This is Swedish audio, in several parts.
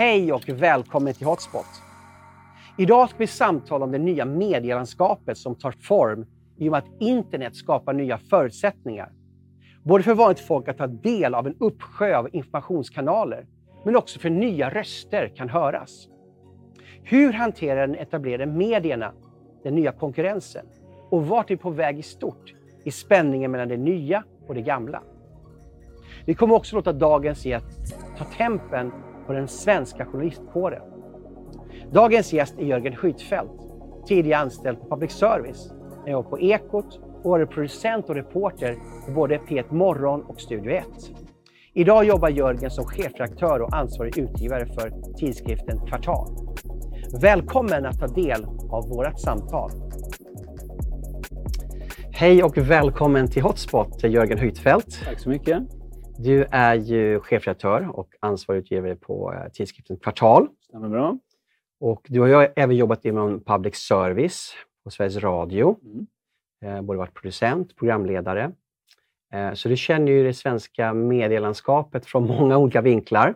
Hej och välkommen till Hotspot. Idag ska vi samtala om det nya medielandskapet som tar form i och med att internet skapar nya förutsättningar. Både för vanligt folk att ta del av en uppsjö av informationskanaler, men också för nya röster kan höras. Hur hanterar den etablerade medierna den nya konkurrensen? Och vart är vi på väg i stort i spänningen mellan det nya och det gamla? Vi kommer också låta dagens gäst ta tempen på den svenska journalistkåren. Dagens gäst är Jörgen Schytfeldt, tidigare anställd på Public Service. Han jobbade på Ekot och varit producent och reporter på både P1 Morgon och Studio 1. Idag jobbar Jörgen som chefredaktör och ansvarig utgivare för tidskriften Kvartal. Välkommen att ta del av vårt samtal. Hej och välkommen till Hotspot, Jörgen Hytfeldt. Tack så mycket. Du är ju chefredaktör och ansvarig utgivare på eh, tidskriften Kvartal. Stämmer bra. Och du har ju även jobbat inom public service på Sveriges Radio. Mm. Eh, både varit producent, programledare. Eh, så du känner ju det svenska medielandskapet från många olika vinklar.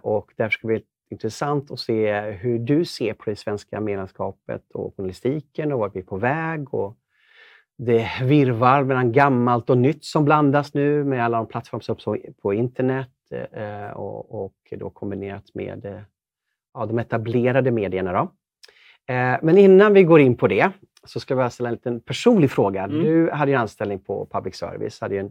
Och därför ska det bli intressant att se hur du ser på det svenska medielandskapet och journalistiken och vart vi är på väg och det virvar mellan gammalt och nytt som blandas nu med alla de plattformar som på internet eh, och, och då kombinerat med eh, ja, de etablerade medierna. Då. Eh, men innan vi går in på det så ska jag ställa en liten personlig fråga. Mm. Du hade en anställning på public service, hade en,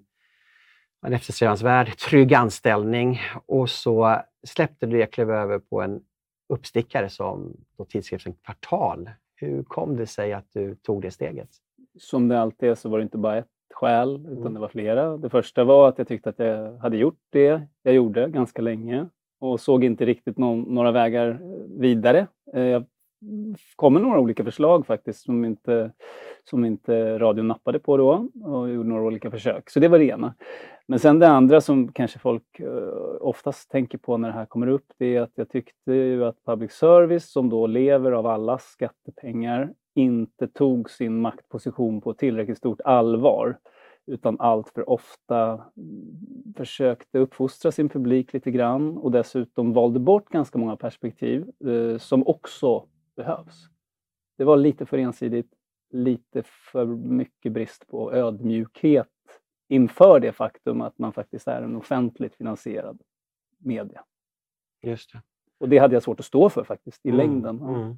en eftersträvansvärd, trygg anställning och så släppte du det och klev över på en uppstickare som då tidskriften Kvartal. Hur kom det sig att du tog det steget? som det alltid är så var det inte bara ett skäl, utan mm. det var flera. Det första var att jag tyckte att jag hade gjort det jag gjorde ganska länge och såg inte riktigt någon, några vägar eh, vidare. Eh, jag kom med några olika förslag faktiskt som inte, som inte radion nappade på då och gjorde några olika försök. Så det var det ena. Men sen det andra som kanske folk eh, oftast tänker på när det här kommer upp, det är att jag tyckte ju att public service som då lever av allas skattepengar inte tog sin maktposition på tillräckligt stort allvar utan allt för ofta försökte uppfostra sin publik lite grann och dessutom valde bort ganska många perspektiv eh, som också behövs. Det var lite för ensidigt, lite för mycket brist på ödmjukhet inför det faktum att man faktiskt är en offentligt finansierad media. Just det. Och det hade jag svårt att stå för faktiskt i mm, längden. Mm.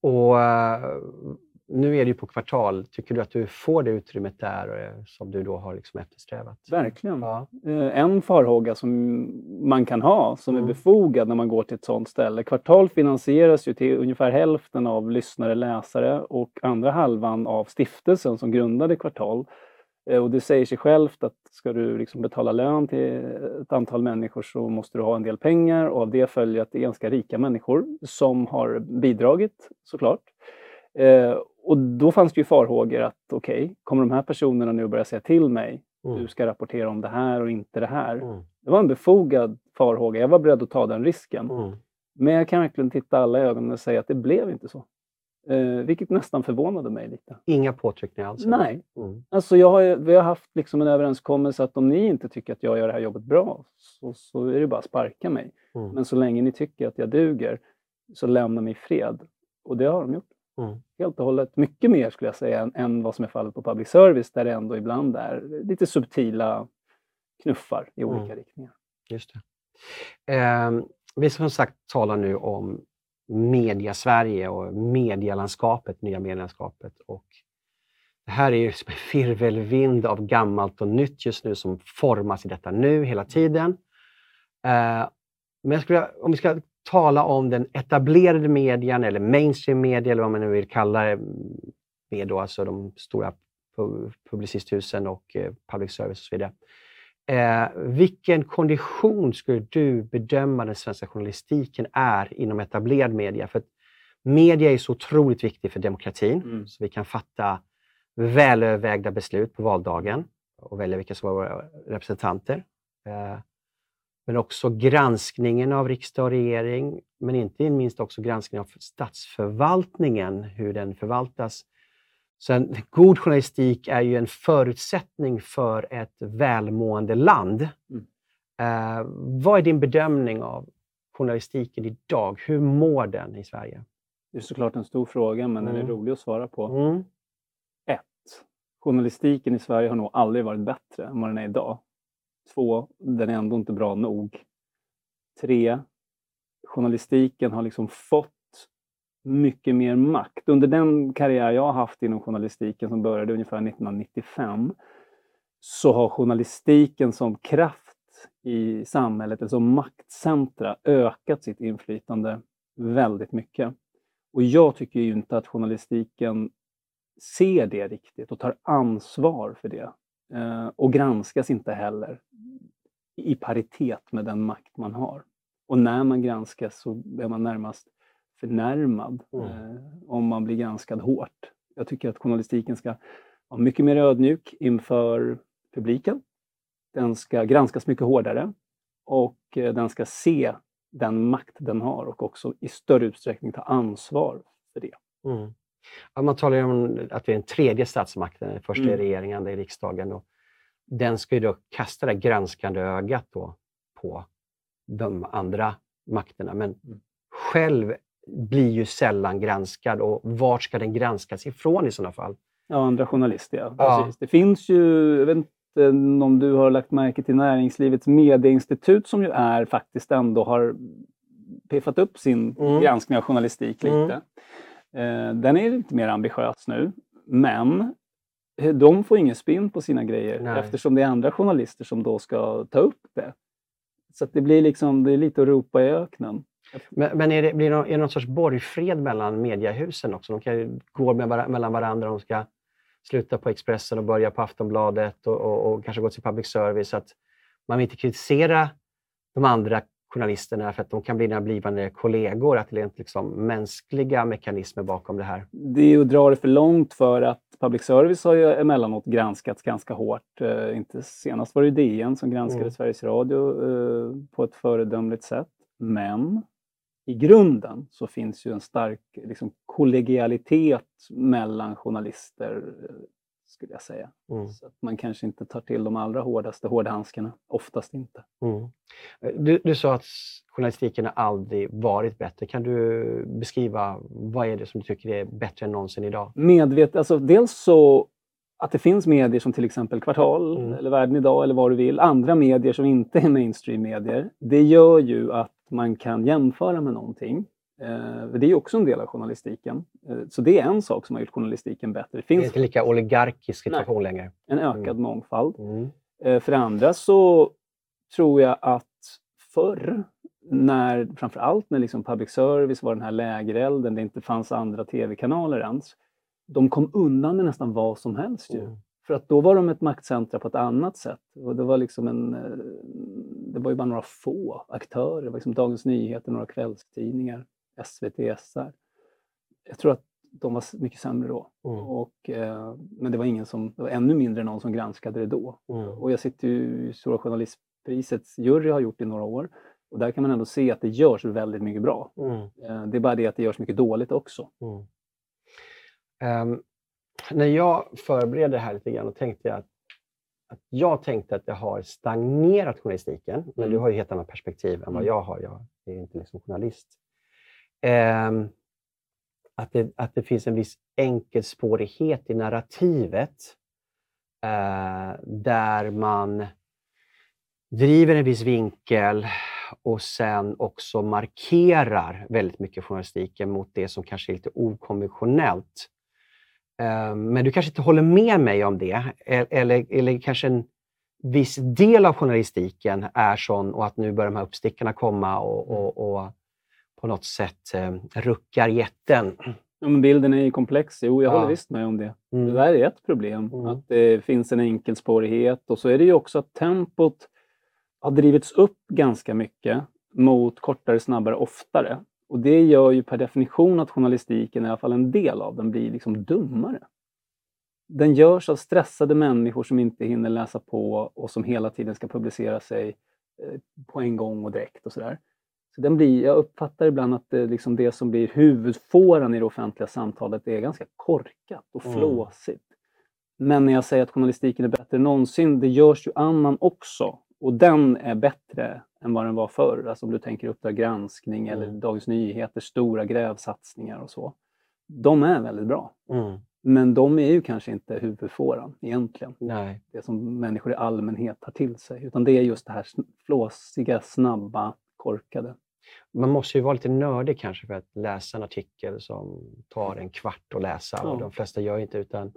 Och uh, nu är det ju på kvartal. Tycker du att du får det utrymmet där uh, som du då har liksom eftersträvat? Verkligen. Ja. Uh, en farhåga som man kan ha, som mm. är befogad när man går till ett sådant ställe. Kvartal finansieras ju till ungefär hälften av lyssnare, läsare och andra halvan av stiftelsen som grundade Kvartal. Och det säger sig självt att ska du liksom betala lön till ett antal människor så måste du ha en del pengar och av det följer att det är ganska rika människor som har bidragit såklart. Eh, och då fanns det ju farhågor att okej, okay, kommer de här personerna nu börja säga till mig mm. du ska rapportera om det här och inte det här. Mm. Det var en befogad farhåga. Jag var beredd att ta den risken. Mm. Men jag kan verkligen titta alla i ögonen och säga att det blev inte så. Eh, vilket nästan förvånade mig lite. Inga påtryckningar alls? Nej. Mm. Alltså jag har, vi har haft liksom en överenskommelse att om ni inte tycker att jag gör det här jobbet bra så, så är det bara att sparka mig. Mm. Men så länge ni tycker att jag duger så lämna mig i fred. Och det har de gjort. Mm. Helt och hållet. Mycket mer skulle jag säga än, än, vad som är fallet på public service där det ändå ibland är lite subtila knuffar i olika mm. riktningar. Just det. Eh, vi som sagt tala nu om media-Sverige och medielandskapet, nya medielandskapet. Och det här är ju som en virvelvind av gammalt och nytt just nu som formas i detta nu hela tiden. Eh, men skulle, om vi ska tala om den etablerade medien eller mainstream media eller vad man nu vill kalla det, med då alltså de stora publicisthusen och eh, public service och så vidare. Eh, vilken kondition skulle du bedöma den svenska journalistiken är inom etablerad media? För media är så otroligt viktig för demokratin, mm. så vi kan fatta välövervägda beslut på valdagen och välja vilka som är våra representanter. Eh, men också granskningen av riksdag och regering, men inte minst också granskningen av statsförvaltningen, hur den förvaltas. Så en god journalistik är ju en förutsättning för ett välmående land. Mm. Eh, vad är din bedömning av journalistiken idag? Hur mår den i Sverige? Det är såklart en stor fråga, men mm. den är mm. rolig att svara på. Mm. Ett, journalistiken i Sverige har nog aldrig varit bättre än vad den är idag. Två, den är ändå inte bra nog. Tre, journalistiken har liksom fått mycket mer makt. Under den karriär jag har haft inom journalistiken som började ungefär 1995 så har journalistiken som kraft i samhället, eller som maktcentra, ökat sitt inflytande väldigt mycket. Och jag tycker ju inte att journalistiken ser det riktigt och tar ansvar för det. Eh, och granskas inte heller i paritet med den makt man har. Och när man granskas så är man närmast förnärmad mm. eh, om man blir granskad hårt. Jag tycker att journalistiken ska vara mycket mer ödmjuk inför publiken. Den ska granskas mycket hårdare och eh, den ska se den makt den har och också i större utsträckning ta ansvar för det. Mm. Ja, man talar ju om att vi är den tredje statsmakten, den första mm. är regeringen, det är riksdagen. Och den ska ju då kasta det granskande ögat då på de andra makterna. Men mm. själv blir ju sällan granskad och vart ska den granskas ifrån i sådana fall? Ja, andra journalister, ja. ja. Det finns ju, jag vet inte om du har lagt märke till Näringslivets medieinstitut som ju är faktiskt ändå har piffat upp sin mm. granskning av journalistik lite. Mm. Eh, den är lite mer ambitiös nu, men de får ingen spinn på sina grejer Nej. eftersom det är andra journalister som då ska ta upp det. Så det blir liksom, det är lite att ropa i öknen. Men, men är, det, blir det någon, är det någon sorts borgfred mellan mediehusen också? De kan gå med, mellan varandra, de ska sluta på Expressen och börja på Aftonbladet och, och, och kanske gå till public service. Att man vill inte kritisera de andra journalisterna för att de kan bli dina blivande kollegor, att det är liksom mänskliga mekanismer bakom det här. Det är att dra det för långt för att public service har ju emellanåt granskats ganska hårt. Uh, inte senast var det DN som granskade mm. Sveriges Radio uh, på ett föredömligt sätt. Men i grunden så finns ju en stark liksom, kollegialitet mellan journalister, skulle jag säga. Mm. Så att man kanske inte tar till de allra hårdaste hårdhandskarna, oftast inte. Mm. Du, du sa att journalistiken har aldrig varit bättre. Kan du beskriva vad är det som du tycker är bättre än någonsin idag? Medvet, alltså dels så att det finns medier som till exempel Kvartal mm. eller Världen idag eller vad du vill, andra medier som inte är mainstream-medier, det gör ju att man kan jämföra med någonting. Eh, det är också en del av journalistiken. Eh, så det är en sak som har gjort journalistiken bättre. Det, finns... det är inte lika oligarkisk situation längre. En ökad mm. mångfald. Mm. Eh, för det andra så tror jag att förr, när, framför allt när liksom public service var den här lägerelden, det inte fanns andra tv-kanaler ens, de kom undan med nästan vad som helst. Ju. Mm. För att då var de ett maktcentra på ett annat sätt. Och det, var liksom en, det var ju bara några få aktörer. Det var liksom Dagens Nyheter, några kvällstidningar, SVT, SR. Jag tror att de var mycket sämre då. Mm. Och, eh, men det var ingen som, det var ännu mindre någon som granskade det då. Mm. Och jag sitter ju i Stora Journalistprisets jury har gjort det i några år. Och där kan man ändå se att det görs väldigt mycket bra. Mm. Eh, det är bara det att det görs mycket dåligt också. Um, när jag förberedde det här lite grann och tänkte jag att, att jag tänkte att det har stagnerat journalistiken, mm. men du har ju helt annat perspektiv än vad mm. jag har. Jag är inte liksom journalist eh, att, det, att det finns en viss enkelspårighet i narrativet eh, där man driver en viss vinkel och sen också markerar väldigt mycket journalistiken mot det som kanske är lite okonventionellt. Ehm, men du kanske inte håller med mig om det? Eller, eller kanske en viss del av journalistiken är sån och att nu börjar de här uppstickarna komma och, och, och på något sätt eh, ruckar jätten. Ja, men bilden är ju komplex. Jo, jag Ja. håller visst med om det. Mm. Det där är ett problem. Mm. Att det finns en enkelspårighet. Och så är det ju också att tempot har drivits upp ganska mycket mot kortare, snabbare, oftare. Och det gör ju per definition att journalistiken, i alla fall en del av den, blir liksom dummare. Den görs av stressade människor som inte hinner läsa på och som hela tiden ska publicera sig eh, på en gång och direkt och sådär. Så den blir, jag uppfattar ibland att det, liksom det som blir huvudfåran i det offentliga samtalet är ganska korkat och Mm. flåsigt. Men när jag säger att journalistiken är bättre än någonsin, det görs ju annan också. Och den är bättre än vad den var förr. Alltså om du tänker Uppdrag granskning eller Mm. Dagens Nyheters stora grävsatsningar och så. De är väldigt bra. Mm. Men de är ju kanske inte huvudfåran egentligen. Nej. Det som människor i allmänhet tar till sig. Utan det är just det här flåsiga, snabba, korkade. Man måste ju vara lite nördig kanske för att läsa en artikel som tar en kvart att läsa. Ja. Och de flesta gör inte utan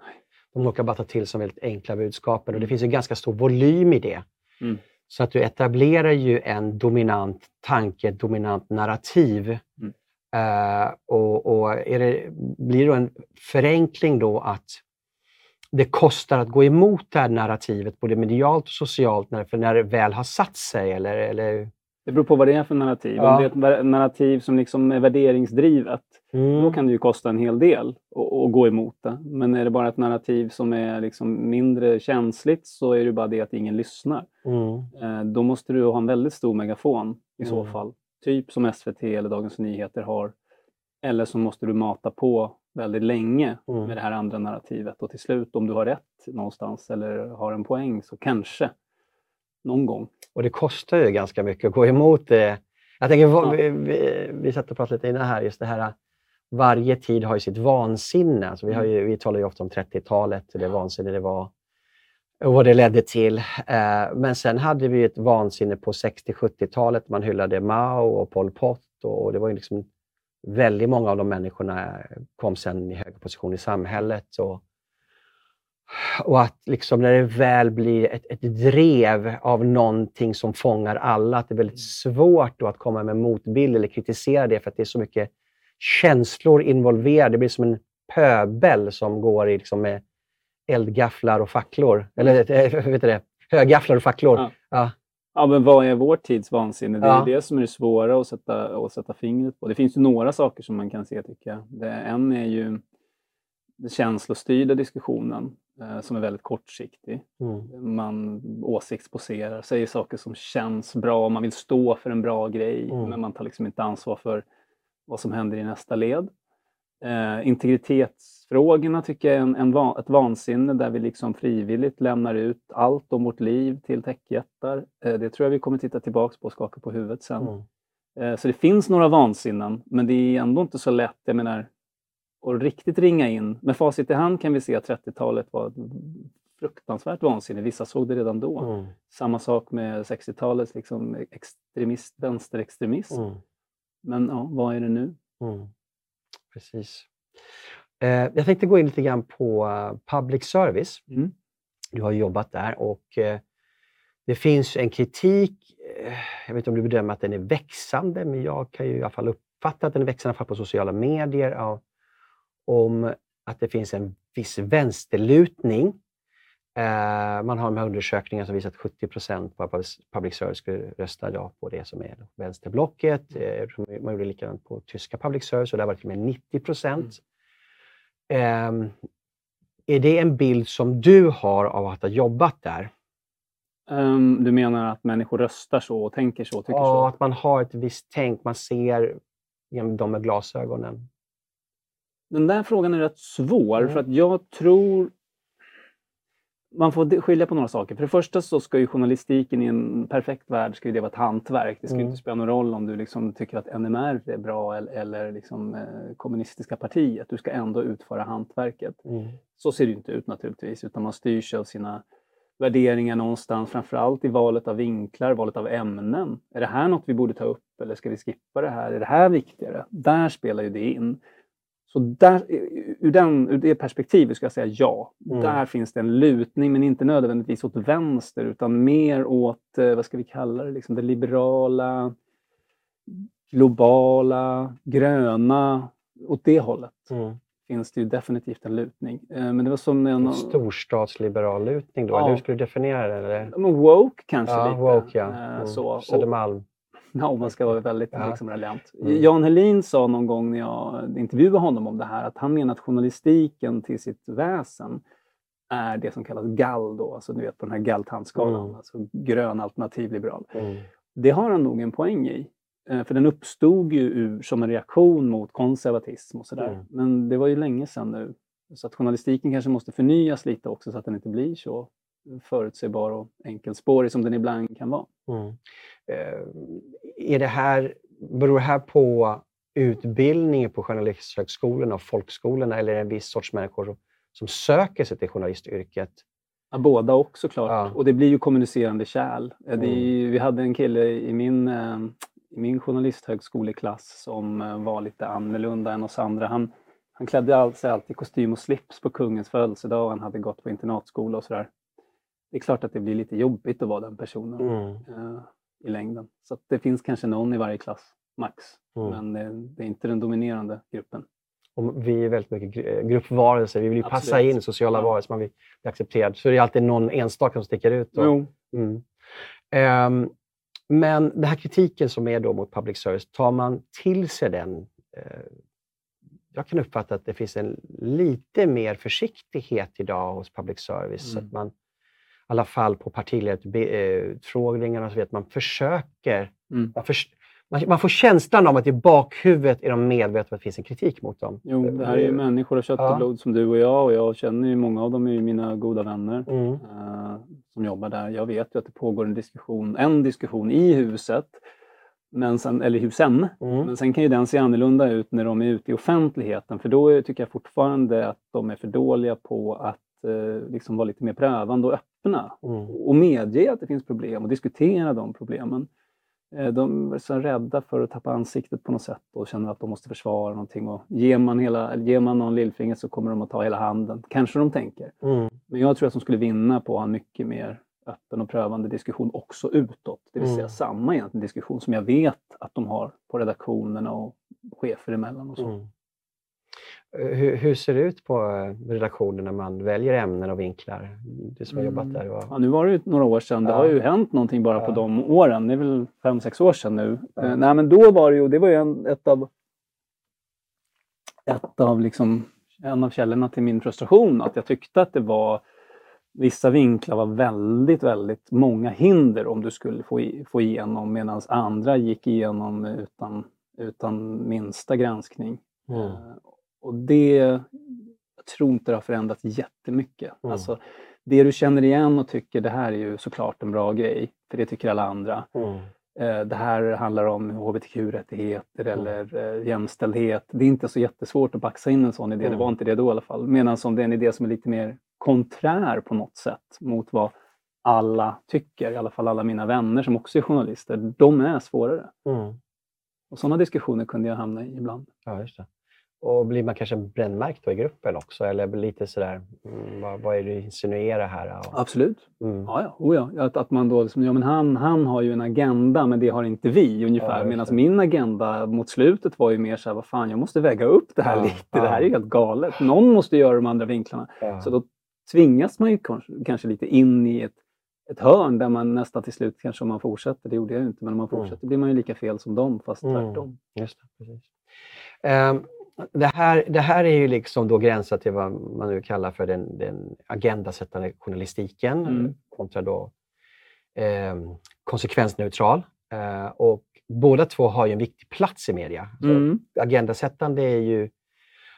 de råkar bara ta till sig väldigt enkla budskapen. Och det finns ju ganska stor volym i det. Mm. Så att du etablerar ju en dominant tanke, ett dominant narrativ. Mm. Eh, och och det, blir det då en förenkling då att det kostar att gå emot det här narrativet, både medialt och socialt, när, för när det väl har satt sig? Eller, eller... Det beror på vad det är för narrativ. Ja. Om det är ett narrativ som liksom är värderingsdrivet, Mm. då kan det ju kosta en hel del att gå emot det. Men är det bara ett narrativ som är liksom mindre känsligt så är det bara det att ingen lyssnar. Mm. Eh, Då måste du ha en väldigt stor megafon i så Mm. fall. Typ som SVT eller Dagens Nyheter har. Eller så måste du mata på väldigt länge Mm. med det här andra narrativet. Och till slut, om du har rätt någonstans eller har en poäng, så kanske någon gång. Och det kostar ju ganska mycket att gå emot det. Jag tänker, Ja. vi, vi, vi satt och pratade lite innan här, just det här varje tid har ju sitt vansinne. Alltså vi, har ju, vi talar ju ofta om 30-talet, det vansinne det var och vad det ledde till. Eh, men sen hade vi ett vansinne på 60-70-talet. Man hyllade Mao och Pol Pot och det var ju liksom väldigt många av de människorna kom sen i höga positioner i samhället. Och, och att liksom när det väl blir ett, ett drev av någonting som fångar alla, att det är väldigt svårt då att komma med motbild eller kritisera det för att det är så mycket känslor involverade. Det blir som en pöbel som går i liksom med eldgafflar och facklor. Eller äh, vet du det? högafflar och facklor. Ja. Ja. Ja, men vad är vår tids vansinne? Det är Ja. det som är det svåra att sätta, att sätta fingret på. Det finns ju några saker som man kan se, tycker jag. Det, en är ju den känslostyrda diskussionen som är väldigt kortsiktig. Mm. Man åsiktsposerar, säger saker som känns bra, man vill stå för en bra grej, Mm. men man tar liksom inte ansvar för vad som händer i nästa led. Eh, integritetsfrågorna tycker jag är en, en va- ett vansinne där vi liksom frivilligt lämnar ut allt om vårt liv till techjättar. Eh, det tror jag vi kommer titta tillbaks på och skaka på huvudet sen. Mm. Eh, så det finns några vansinnen, men det är ändå inte så lätt. Jag menar, att riktigt ringa in. Med facit i hand kan vi se att 30-talet var fruktansvärt vansinne. Vissa såg det redan då. Mm. Samma sak med 60-talets liksom extremist, vänsterextremism. Mm. Men ja, vad är det nu? Mm. Precis. Eh, jag tänkte gå in lite grann på eh, public service. Mm. Du har jobbat där och eh, det finns en kritik. Eh, jag vet inte om du bedömer att den är växande, men jag kan ju i alla fall uppfatta att den är växande, i alla fall på sociala medier, av, om att det finns en viss vänsterlutning. Eh, man har de här undersökningarna som visar att 70 procent på public- service skulle rösta ja på det som är vänsterblocket. Eh, man gjorde likadant på tyska public service och där var det till och med 90 procent. Ehm, är det en bild som du har av att ha jobbat där? Ehm, du menar att människor röstar så och tänker så, tycker Ja, så? att man har ett visst tänk, man ser genom de med glasögonen. Den där frågan är rätt svår Mm. för att jag tror man får skilja på några saker. För det första så ska ju journalistiken i en perfekt värld ska ju det vara ett hantverk. Det ska Mm. inte spela någon roll om du liksom tycker att NMR är bra eller, eller liksom, eh, kommunistiska partiet. Du ska ändå utföra hantverket. Mm. Så ser det inte ut naturligtvis, utan man styrs av sina värderingar någonstans, framförallt i valet av vinklar, valet av ämnen. Är det här något vi borde ta upp eller ska vi skippa det här? Är det här viktigare? Där spelar ju det in. Så där, ur, den, ur det perspektivet ska jag säga ja. Mm. Där finns det en lutning, men inte nödvändigtvis åt vänster utan mer åt, eh, vad ska vi kalla det, liksom det liberala, globala, gröna, åt det hållet Mm. finns det ju definitivt en lutning. Eh, Men det var som en... En storstadsliberal lutning då? Ja. Eller hur skulle du definiera det? Eller? Men woke kanske Ja, lite. woke ja. Eh, Mm. Så. Södermalm. ja, om man ska vara väldigt Ja. liksom, raljant. Mm. Jan Helin sa någon gång när jag intervjuade honom om det här att han menar att journalistiken till sitt väsen är det som kallas gall då, alltså du vet på den här galltandskalan, Mm. alltså grön alternativ liberal. Mm. Det har han nog en poäng i. Eh, För den uppstod ju ur, som en reaktion mot konservatism och sådär. Mm. Men det var ju länge sedan nu. Så att journalistiken kanske måste förnyas lite också så att den inte blir så förutsägbar och enkelspårig som den ibland kan vara. Mm. Eh, är det här, beror det här på utbildningen på journalisthögskolorna och folkskolorna eller är det en viss sorts människor som, söker sig till journalistyrket? Ja, båda också såklart. Ja. Och det blir ju kommunicerande kärl. Eh, Mm. ju- vi hade en kille i min, eh, i min journalisthögskoleklass som var lite annorlunda än oss andra. Han, han klädde sig alltid i kostym och slips på kungens födelsedag och han hade gått på internatskola och sådär. Det är klart att det blir lite jobbigt att vara den personen Mm. eh, i längden. Så det finns kanske någon i varje klass, max. Mm. Men det, det är inte den dominerande gruppen. Och vi är väldigt mycket eh, gruppvarelser. Vi vill ju passa Absolut. in sociala Ja. varelser. Man vill bli accepterad. Så det är alltid någon enstaka som sticker ut. Då. Mm. Ehm, men den här kritiken som är då mot public service, tar man till sig den? Eh, jag kan uppfatta att det finns en lite mer försiktighet idag hos public service. Mm. Att man, I alla fall på partiledarutfrågningarna så vet man försöker. Mm. Man, förs- man, man får känslan av att i bakhuvudet är de medvetna om att det finns en kritik mot dem. Jo, det här är ju människor av kött och blod som du och jag och jag känner ju många av dem är mina goda vänner. Mm. eh, som jobbar där. Jag vet ju att det pågår en diskussion, en diskussion i huset, men sen, eller husen. Mm. Men sen kan ju den se annorlunda ut när de är ute i offentligheten för då tycker jag fortfarande att de är för dåliga på att eh, liksom vara lite mer prövande och öppna Mm. och medge att det finns problem och diskutera de problemen. Eh, De är så rädda för att tappa ansiktet på något sätt och känner att de måste försvara någonting. Och ger, man hela, ger man någon lillfinger så kommer de att ta hela handen. Kanske de tänker. Mm. Men jag tror att de skulle vinna på att ha en mycket mer öppen och prövande diskussion också utåt. Det vill säga Mm. samma egentligen diskussion som jag vet att de har på redaktionerna och chefer emellan. Och så. Mm. Eh, Hur, hur ser det ut på eh, redaktionen när man väljer ämnen och vinklar? Du som har jobbat där. Ja, Var... nu var det ju några år sedan. Det Ja. har ju hänt någonting bara på Ja. de åren. Det är väl fem, sex år sedan nu. Ja. Eh, nej, men då var det ju, det var ju en, ett av, ett av liksom, en av källorna till min frustration. Att jag tyckte att det var Vissa vinklar var väldigt, väldigt många hinder om du skulle få, i, få igenom medan andra gick igenom utan, utan minsta granskning. Mm. Och det jag tror inte det har förändrats jättemycket. Mm. Alltså, det du känner igen och tycker det här är ju såklart en bra grej, för det tycker alla andra. Mm. Eh, Det här handlar om hbtq-rättigheter Mm. eller eh, jämställdhet. Det är inte så jättesvårt att baxa in en sån idé, det Mm. var inte det då i alla fall. Medan om det är en idé som är lite mer konträr på något sätt mot vad alla tycker, i alla fall alla mina vänner som också är journalister, de är svårare. Mm. Och sådana diskussioner kunde jag hamna i ibland. Ja, just det. Och blir man kanske brännmärkt då i gruppen också? Eller lite sådär, mm, vad, vad är det du insinuerar här? Absolut. mm. Ja, ja. Oh, ja. Att, att man då, liksom, ja men han, han har ju en agenda men det har inte vi Ja, ungefär. just Medan min agenda mot slutet var ju mer så här, vad fan jag måste väga upp det här Ja, lite. ja. Det här är ju helt galet. Någon måste göra de andra vinklarna. Ja. Så då tvingas man ju kanske, kanske lite in i ett, ett hörn där man nästan till slut kanske om man fortsätter, det gjorde jag ju inte, men om man Mm. fortsätter blir man ju lika fel som dem fast Mm. tvärtom. Just det, precis. Ehm, det, här, det här är ju liksom då gränsat till vad man nu kallar för den, den agendasättande journalistiken Mm. kontra då ehm, konsekvensneutral. Eh, och båda två har ju en viktig plats i media. Så Mm. Agendasättande är ju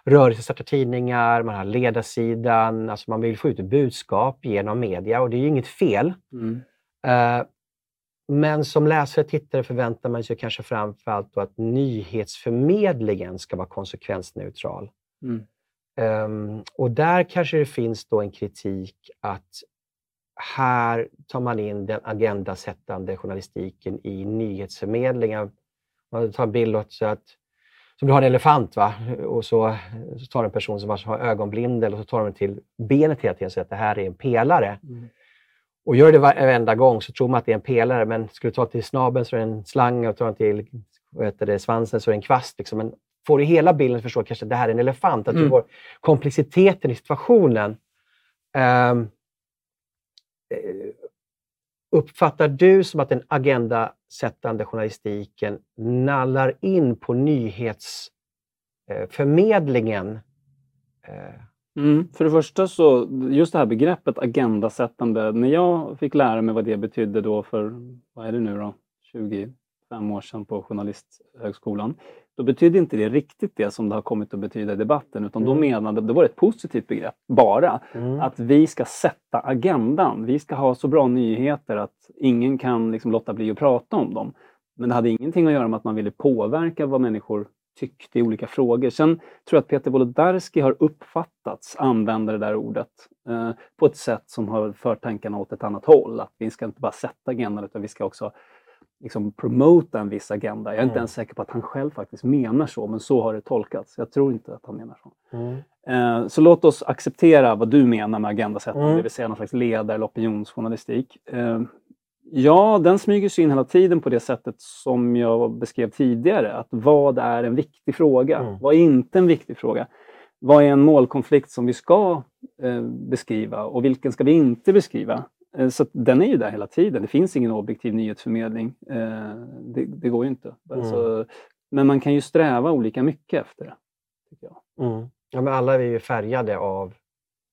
rörelsestarta tidningar, man har ledarsidan, alltså man vill få ut ett budskap genom media och det är ju inget fel. Mm. Eh, Men som läsare och tittare förväntar man sig kanske framförallt då att nyhetsförmedlingen ska vara konsekvensneutral. Mm. Ehm, och där kanske det finns då en kritik att här tar man in den agendasättande journalistiken i nyhetsförmedlingen. Man tar en bild så att som du har en elefant va? och så, så tar en person som har ögonblindel och så tar de till benet hela tiden och säger att det här är en pelare. Mm. Och gör det varenda gång så tror man att det är en pelare, men skulle du ta till snabeln så är det en slang och tar den till heter det, svansen så är det en kvast. Liksom. Men får du hela bilden att förstå kanske att det här är en elefant. Att du Mm. får komplexiteten i situationen. Eh, uppfattar du som att den agendasättande journalistiken nallar in på nyhetsförmedlingen? Eh, Mm. För det första så, just det här begreppet agendasättande, när jag fick lära mig vad det betydde då för, vad är det nu då, 25 år sedan på Journalisthögskolan, då betydde inte det riktigt det som det har kommit att betyda i debatten, utan då Mm. menade, det var ett positivt begrepp, bara, mm. att vi ska sätta agendan. Vi ska ha så bra nyheter att ingen kan liksom låta bli att prata om dem. Men det hade ingenting att göra med att man ville påverka vad människor tyckte i olika frågor. Sen tror jag att Peter Wolodarski har uppfattats använda det där ordet eh, på ett sätt som har fört tankarna åt ett annat håll. Att vi ska inte bara sätta agendan utan vi ska också liksom promota en viss agenda. Jag är inte Mm. ens säker på att han själv faktiskt menar så, men så har det tolkats. Jag tror inte att han menar så. Mm. Eh, Så låt oss acceptera vad du menar med agendasättande, Mm. det vill säga någon slags ledar eller opinionsjournalistik. Eh, Ja, den smyger sig in hela tiden på det sättet som jag beskrev tidigare. Att vad är en viktig fråga? Mm. Vad är inte en viktig fråga? Vad är en målkonflikt som vi ska eh, beskriva och vilken ska vi inte beskriva? Eh, så den är ju där hela tiden. Det finns ingen objektiv nyhetsförmedling. Eh, det, det går ju inte. Mm. Alltså, men man kan ju sträva olika mycket efter det. Tycker jag. Mm. Ja, men alla är vi ju färgade av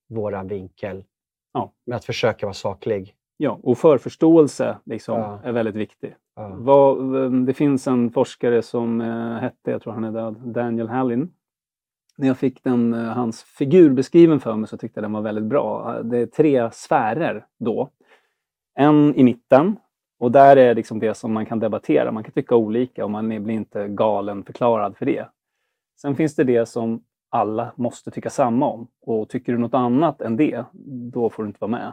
våran vinkel Ja. med att försöka vara saklig. Ja, och förförståelse liksom, Ja. är väldigt viktig. Ja. Vad, det finns en forskare som eh, hette, jag tror han är död, Daniel Hallin. När jag fick den, eh, hans figur beskriven för mig så tyckte jag den var väldigt bra. Det är tre sfärer då. En i mitten och där är liksom det som man kan debattera. Man kan tycka olika och man blir inte galen förklarad för det. Sen finns det det som alla måste tycka samma om och tycker du något annat än det, då får du inte vara med.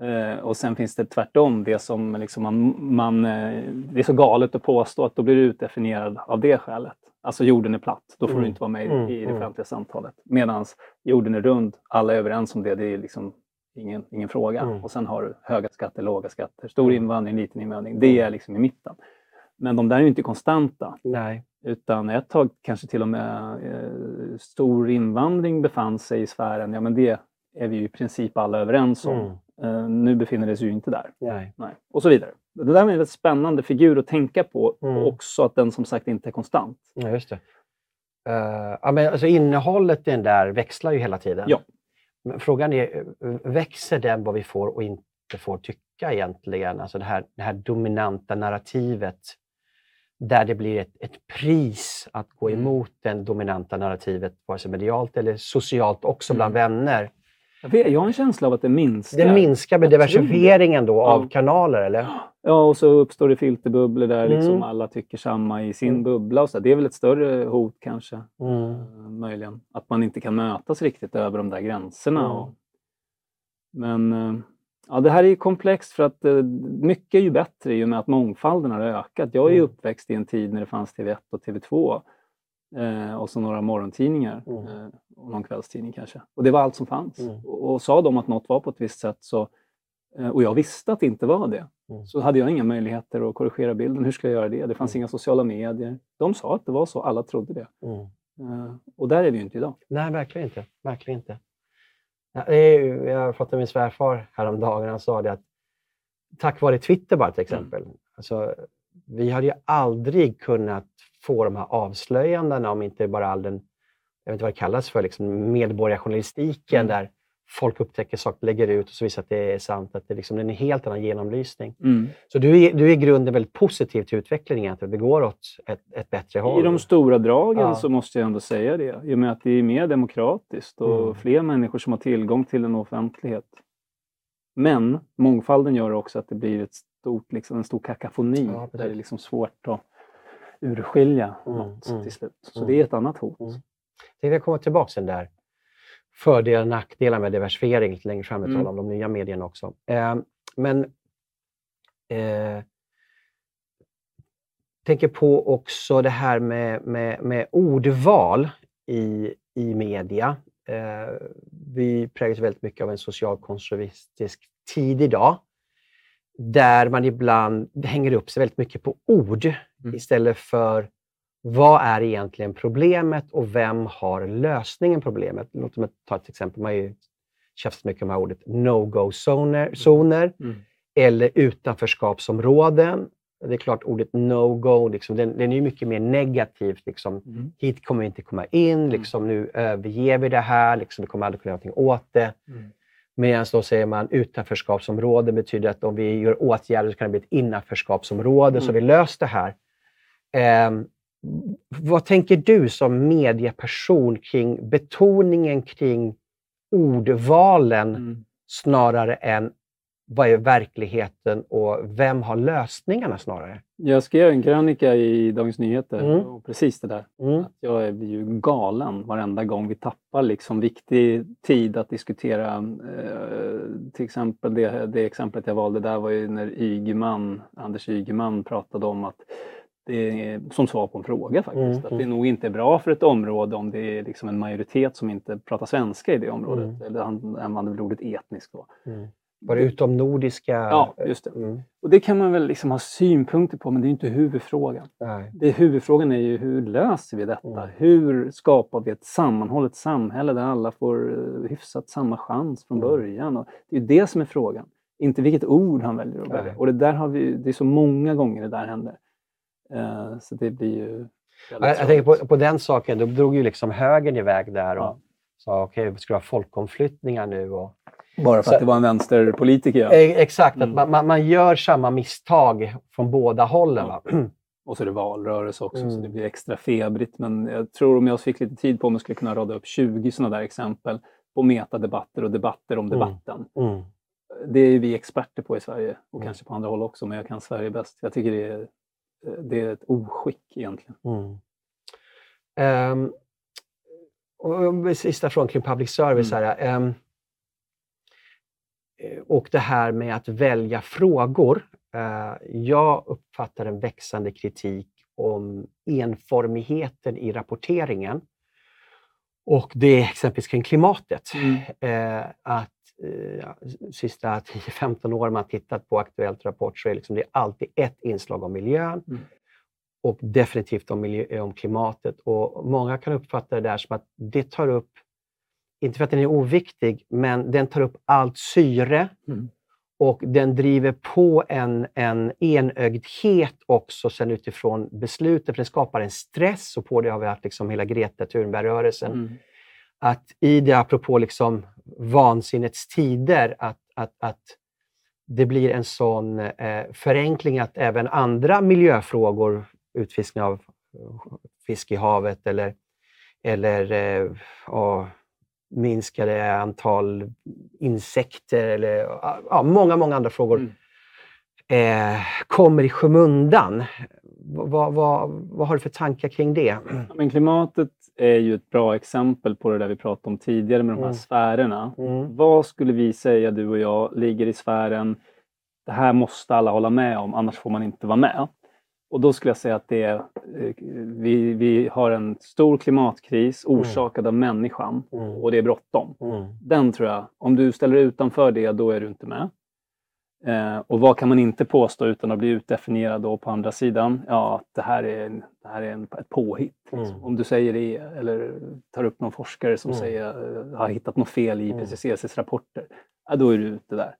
Eh, och sen finns det tvärtom, det som liksom man, man, eh, det är så galet att påstå att då blir du utdefinierad av det skälet. Alltså jorden är platt, då får Mm. du inte vara med i, Mm, i det mm. offentliga samtalet. Medan jorden är rund, alla är överens om det, det är liksom ingen, ingen fråga. Mm. Och sen har du höga skatter, låga skatter, stor Mm. invandring, liten invandring. Det är liksom i mitten. Men de där är ju inte konstanta. Nej. Utan ett tag kanske till och med eh, stor invandring befann sig i sfären. Ja, men det är vi ju i princip alla överens om. Mm. Eh, nu befinner det sig ju inte där. Nej. Nej. Och så vidare. Det där är en väldigt spännande figur att tänka på Mm. och också att den som sagt inte är konstant. Ja, just det. Eh, ja, men alltså innehållet i den där växlar ju hela tiden. Ja. Men frågan är, eh, växer den vad vi får och inte får tycka egentligen? Alltså det här, det här dominanta narrativet där det blir ett, ett pris att gå Mm. emot det dominanta narrativet, vare sig medialt eller socialt, också bland Mm. vänner. Jag, vet, jag har en känsla av att det minskar. Det minskar med diversifieringen då av Ja. kanaler, eller? Ja, och så uppstår det filterbubblor där liksom Mm. alla tycker samma i sin Mm. bubbla. Och så. Det är väl ett större hot kanske. Mm. Eh, möjligen. Att man inte kan mötas riktigt över de där gränserna. Mm. Och, men eh, ja, det här är ju komplext för att eh, mycket är ju bättre i och med att mångfalden har ökat. Jag är ju Mm. uppväxt i en tid när det fanns TV1 och TV2 eh, och så några morgontidningar Mm. eh, och någon kvällstidning kanske. Och det var allt som fanns. Mm. Och, och sa de att något var på ett visst sätt så eh, och jag visste att det inte var det. Mm. Så hade jag inga möjligheter att korrigera bilden. Hur skulle jag göra det? Det fanns Mm. inga sociala medier. De sa att det var så, alla trodde det. Mm. Eh, Och där är vi ju inte idag. Nej, verkligen inte. Verkligen inte. Ja, det är, ju- jag pratade med min svärfar häromdagen. Han sa det att tack vare Twitter bara till exempel. Alltså, vi hade ju aldrig kunnat få de här avslöjandena om inte bara all den, jag vet inte vad det kallas för, liksom medborgarjournalistiken Mm. där folk upptäcker saker, lägger ut och så visar att det är sant. Att det, liksom, det är en helt annan genomlysning. Mm. Så du är, du är i grunden väldigt positiv till utvecklingen, att det går åt ett, ett bättre håll. I de stora dragen Ja. så måste jag ändå säga det. I och med att det är mer demokratiskt och Mm. fler människor som har tillgång till en offentlighet. Men mångfalden gör också att det blir ett stort, liksom, en stor kakafoni Ja, där det är liksom svårt att urskilja Mm, något mm, till slut. Så mm. det är ett annat hot. Mm. Jag vill komma tillbaka till den där fördelar och nackdelar med diversifiering lite längre fram. Vi Mm. talar om de nya medierna också. Eh, men eh, tänker på också det här med, med, med ordval i, i media. Eh, vi präglas väldigt mycket av en socialkonservatistisk tid idag där man ibland hänger upp sig väldigt mycket på ord Mm. istället för vad är egentligen problemet och vem har lösningen på problemet? Låt mig ta ett exempel. Man har ju tjafsat mycket om det här ordet no-go-zoner zoner, Mm. eller utanförskapsområden. Det är klart, ordet no-go, liksom, den, den är mycket mer negativt. Liksom. Mm. Hit kommer vi inte komma in, liksom, nu överger vi det här, liksom, vi kommer aldrig kunna göra någonting åt det. Mm. Medan då säger man utanförskapsområde betyder att om vi gör åtgärder så kan det bli ett innanförskapsområde, så Mm. vi löst det här. Ehm, vad tänker du som medieperson kring betoningen kring ordvalen Mm. snarare än vad är verkligheten och vem har lösningarna snarare? Jag skrev en krönika i Dagens Nyheter Mm. och precis det där. Mm. Att jag blir ju galen varenda gång vi tappar liksom viktig tid att diskutera. Eh, till exempel det, det exemplet jag valde där var ju när Ygeman, Anders Ygeman pratade om att det är, som svar på en fråga faktiskt, Mm, att det nog inte är bra för ett område om det är liksom en majoritet som inte pratar svenska i det området. Mm. Eller han använder väl ordet etniskt då. Mm. Var det utom nordiska? Ja, just det. Mm. Och det kan man väl liksom ha synpunkter på men det är inte huvudfrågan. Nej. Det, huvudfrågan är ju hur löser vi detta? Mm. Hur skapar vi ett sammanhållet samhälle där alla får eh, hyfsat samma chans från Mm. början? Och det är ju det som är frågan. Inte vilket ord han väljer att välja. Och det där har vi, det är så många gånger det där händer. Eh, så det blir ju Jag, jag tänker på, på den saken, då drog ju liksom högern iväg där och Ja. sa okej, vi ska ha folkomflyttningar nu. Och, Bara för så- att det var en vänsterpolitiker. Ja. Eh, exakt, Mm. att man, man, man gör samma misstag från båda hållen. Ja. Va? Och så är det valrörelse också så Mm. det blir extra febrigt. Men jag tror om jag fick lite tid på mig skulle jag kunna rada upp 20 sådana där exempel på metadebatter och debatter om Mm. debatten. Mm. Det är vi experter på i Sverige och Mm. kanske på andra håll också, men jag kan Sverige bäst. Jag tycker det är, det är ett oskick egentligen. Mm. Ehm, och sista frågan kring public service. Mm. Här, eh, och det här med att välja frågor. Eh, jag uppfattar en växande kritik om enformigheten i rapporteringen. Och det är exempelvis kring klimatet. Eh, att eh, ja, sista 10-15 år man tittat på Aktuellt Rapport så är liksom det alltid ett inslag om miljön Mm. och definitivt om, miljö, om klimatet. Och Många kan uppfatta det där som att det tar upp, inte för att den är oviktig, men den tar upp allt syre Mm. och den driver på en, en enögdhet också sen utifrån beslutet, för den skapar en stress och på det har vi haft liksom hela Greta Thunberg-rörelsen Mm. Att i det, apropå liksom vansinnets tider, att, att, att det blir en sån eh, förenkling att även andra miljöfrågor, utfiskning av fisk i havet eller, eller eh, ja, minskade antal insekter eller ja, många, många andra frågor Mm. eh, kommer i skymundan. Vad, vad, vad har du för tankar kring det? Men klimatet är ju ett bra exempel på det där vi pratade om tidigare med de här Mm. sfärerna. Mm. Vad skulle vi säga, du och jag, ligger i sfären det här måste alla hålla med om, annars får man inte vara med. Och då skulle jag säga att det är, eh, vi, vi har en stor klimatkris orsakad av människan Mm. och det är bråttom. Mm. Den tror jag, om du ställer dig utanför det, då är du inte med. Eh, och vad kan man inte påstå utan att bli utdefinierad då på andra sidan? Ja, att det här är, en, det här är en, ett påhitt. Liksom. Mm. Om du säger det eller tar upp någon forskare som Mm. säger, eh, har hittat något fel i Mm. IPCCs rapporter, ja, då är du ute där.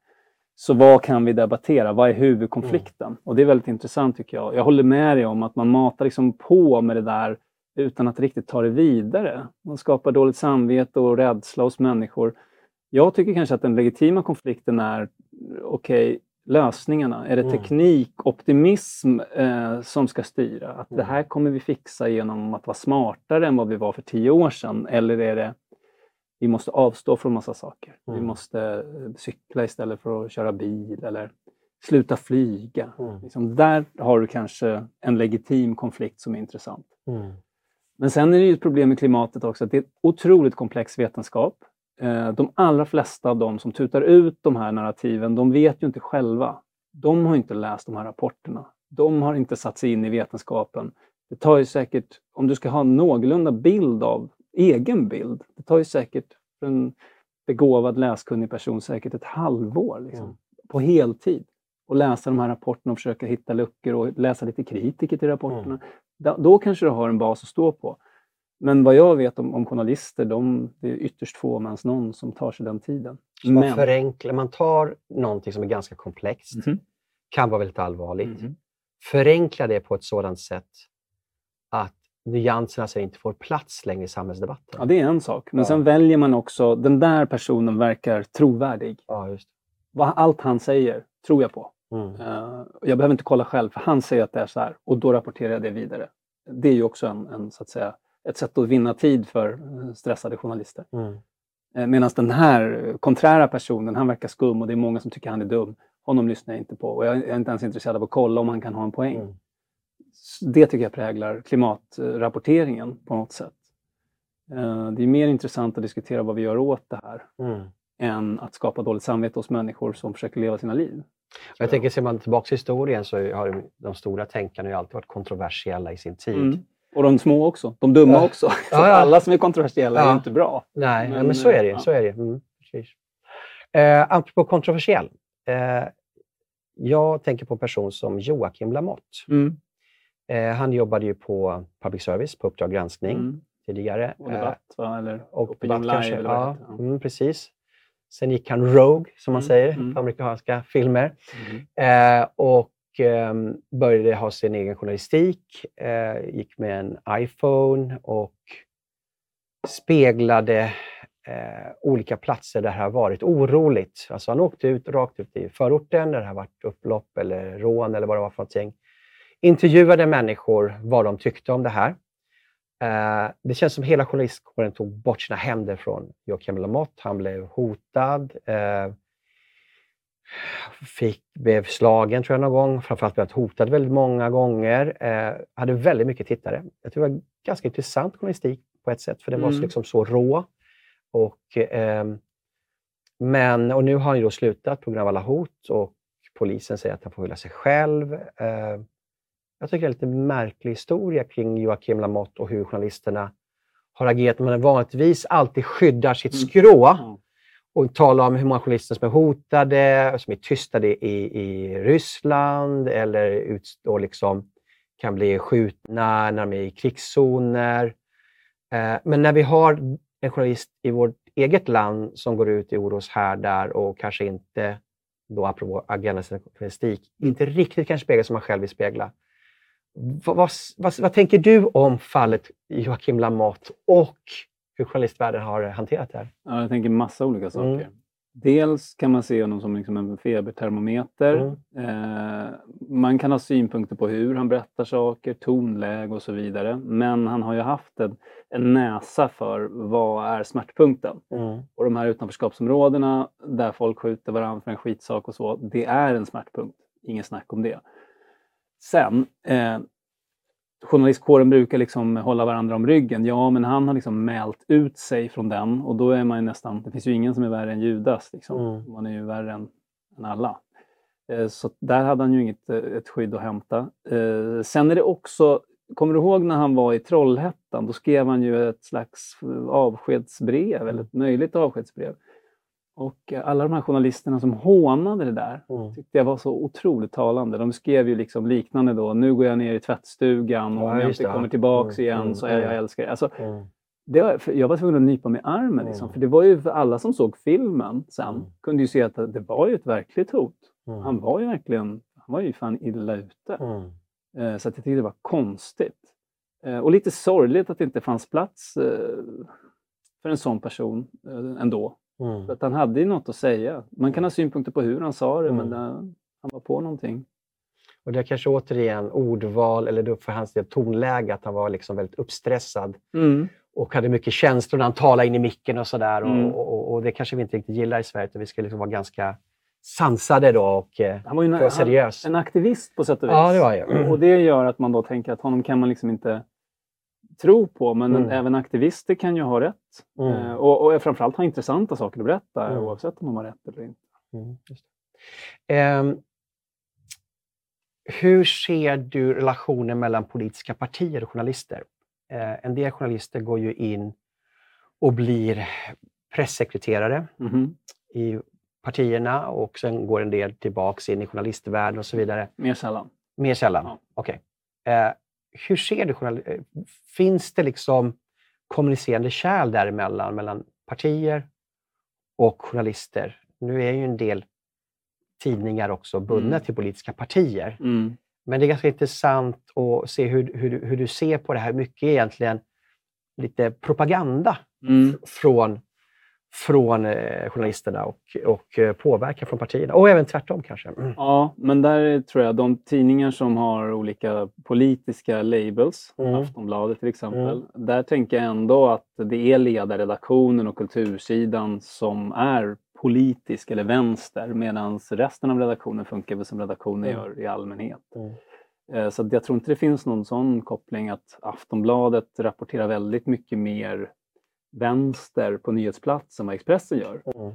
Så vad kan vi debattera? Vad är huvudkonflikten? Mm. Och det är väldigt intressant tycker jag. Jag håller med dig om att man matar liksom på med det där utan att riktigt ta det vidare. Man skapar dåligt samvete och rädsla hos människor. Jag tycker kanske att den legitima konflikten är, okej, lösningarna. Är det Mm. teknik, optimism eh, som ska styra? Att det Mm. här kommer vi fixa genom att vara smartare än vad vi var för tio år sedan? Eller är det, vi måste avstå från massa saker. Vi Mm. måste eh, cykla istället för att köra bil eller sluta flyga. Mm. Liksom, där har du kanske en legitim konflikt som är intressant. Mm. Men sen är det ju ett problem med klimatet också att det är ett otroligt komplex vetenskap. Eh, De allra flesta av dem som tutar ut de här narrativen, de vet ju inte själva. De har inte läst de här rapporterna. De har inte satt sig in i vetenskapen. Det tar ju säkert, om du ska ha en någorlunda bild av, egen bild, det tar ju säkert för en begåvad läskunnig person säkert ett halvår liksom, Mm. på heltid. Och läsa de här rapporterna och försöka hitta luckor och läsa lite kritiker till rapporterna. Då, då kanske du har en bas att stå på. Men vad jag vet om, om journalister, de, det är ytterst få, om ens någon, som tar sig den tiden. Så man Men- förenklar, man tar någonting som är ganska komplext, Mhm. kan vara väldigt allvarligt, Mhm. förenklar det på ett sådant sätt att nyanserna sen inte får plats längre i samhällsdebatten. Ja, det är en sak. Men Ja. sen väljer man också, den där personen verkar trovärdig. Ja, just Vad, allt han säger tror jag på. mm. Eh, jag behöver inte kolla själv, för han säger att det är så här och då rapporterar jag det vidare. Det är ju också en, en, så att säga, ett sätt att vinna tid för eh, stressade journalister. Mm. Eh, Medan den här eh, konträra personen, han verkar skum och det är många som tycker han är dum. Honom lyssnar jag inte på och jag är inte ens intresserad av att kolla om han kan ha en poäng. Mm. Det tycker jag präglar klimatrapporteringen på något sätt. Det är mer intressant att diskutera vad vi gör åt det här Mm. än att skapa dåligt samvete hos människor som försöker leva sina liv. Jag tänker, ser man tillbaka i historien så har de- stora tänkarna alltid varit kontroversiella i sin tid. Och de små också, de dumma Ja. också. Så Ja. Alla som är kontroversiella är inte bra. Nej, men, Men, så är det. Så är det. Mm, precis. Eh, apropå kontroversiell. Eh, jag tänker på en person som Joakim Lamotte. Mm. Eh, han jobbade ju på public service, på Uppdrag granskning Mm. tidigare. Och debatt, va? Eller Eh, och Opinion debatt. Live, eller Ja, mm, precis. Sen gick han Rogue, som man Mm, säger, mm. på amerikanska filmer. Mm. Eh, och Ehm, började ha sin egen journalistik. Eh, gick med en iPhone och speglade eh, olika platser där det har varit oroligt. Alltså han åkte ut rakt ut i förorten där det har varit upplopp eller rån eller vad det var för någonting. Intervjuade människor vad de tyckte om det här. Eh, det känns som hela journalistkåren tog bort sina händer från Joakim Lamotte. Han blev hotad. Eh, fick, blev slagen tror jag någon gång, framförallt blev hotad väldigt många gånger. Eh, hade väldigt mycket tittare. Jag tror det var ganska intressant journalistik på ett sätt, för den var så, Mm. liksom så rå. Och, ehm, men, och nu har han ju då slutat på grund av alla hot och polisen säger att han får skylla sig själv. Eh, jag tycker det är en lite märklig historia kring Joakim Lamotte och hur journalisterna har agerat. Man vanligtvis alltid skyddar sitt Mm. skrå Ja och tala om hur många journalister som är hotade, som är tystade i, i Ryssland eller ut, liksom kan bli skjutna när de är i krigszoner. Eh, men när vi har en journalist i vårt eget land som går ut i oroshärdar och kanske inte, då apropå agendajournalistik, inte riktigt kan spegla som man själv vill spegla. Vad, vad, vad, vad tänker du om fallet Joakim Lamotte och hur journalistvärlden har hanterat det här? Ja, jag tänker massa olika saker. Mm. Dels kan man se honom som liksom en febertermometer. Mm. Eh, man kan ha synpunkter på hur han berättar saker, tonläge och så vidare. Men han har ju haft en, en näsa för vad är smärtpunkten. Mm. Och de här utanförskapsområdena där folk skjuter varandra för en skitsak och så, det är en smärtpunkt. Inget snack om det. Sen, eh, journalistkåren brukar liksom hålla varandra om ryggen. Ja, men han har liksom mält ut sig från den och då är man ju nästan, det finns ju ingen som är värre än Judas. Liksom. Mm. Man är ju värre än, än alla. Eh, så där hade han ju inget eh, ett skydd att hämta. Eh, sen är det också, kommer du ihåg när han var i Trollhättan? Då skrev han ju ett slags avskedsbrev, eller ett möjligt avskedsbrev. Och eh, alla de här journalisterna som hånade det där Mm. tyckte jag var så otroligt talande. De skrev ju liksom liknande då, nu går jag ner i tvättstugan och Ja, om jag inte det, kommer ja. tillbaks Mm, igen mm, så är jag älskar dig. Alltså, Mm. det var, jag var tvungen att nypa mig i armen, liksom, Mm. för det var ju för alla som såg filmen sen kunde ju se att det var ju ett verkligt hot. Han var ju verkligen, han var ju fan illa ute. Eh, så att jag tyckte det var konstigt. Eh, och lite sorgligt att det inte fanns plats för en sån person ändå. Mm. Att han hade ju något att säga. Man kan ha synpunkter på hur han sa det, men Mm. eh, han var på någonting. Och det är kanske återigen ordval eller då för hans del tonläge, att han var liksom väldigt uppstressad och hade mycket känslor när han talade in i micken och sådär. Mm. Och, och, och det kanske vi inte riktigt gillar i Sverige, utan vi ska liksom vara ganska sansade då och eh, Han var ju en, vara han, seriös. en aktivist på sätt och vis. Ja, det var. Och- Och det gör att man då tänker att honom kan man liksom inte tro på, men Mm. även aktivister kan ju ha rätt. Mm. Eh, och, och framförallt ha intressanta saker att berätta, Mm. oavsett om de har rätt eller inte. Ehm, hur ser du relationen mellan politiska partier och journalister? Eh, en del journalister går ju in och blir pressekreterare Mhm. i partierna och sen går en del tillbaks in i journalistvärlden och så vidare. Mer sällan. Mer sällan? Ja. Okej. Eh, hur ser du journal- Finns det liksom kommunicerande kärl däremellan, mellan partier och journalister? Nu är ju en del tidningar också bundna Mm. till politiska partier. Mm. Men det är ganska intressant att se hur, hur, hur du ser på det här. Mycket egentligen lite propaganda Mm. från, från eh, journalisterna och, och eh, påverkan från partierna. Och även tvärtom kanske. Mm. Ja, men där tror jag de tidningar som har olika politiska labels, Mm. Aftonbladet till exempel, där tänker jag ändå att det är ledarredaktionen och kultursidan som är politisk eller vänster medan resten av redaktionen funkar väl som redaktioner Mm. gör i allmänhet. Mm. Eh, Så jag tror inte det finns någon sån koppling att Aftonbladet rapporterar väldigt mycket mer vänster på nyhetsplats än vad Expressen gör. Mm.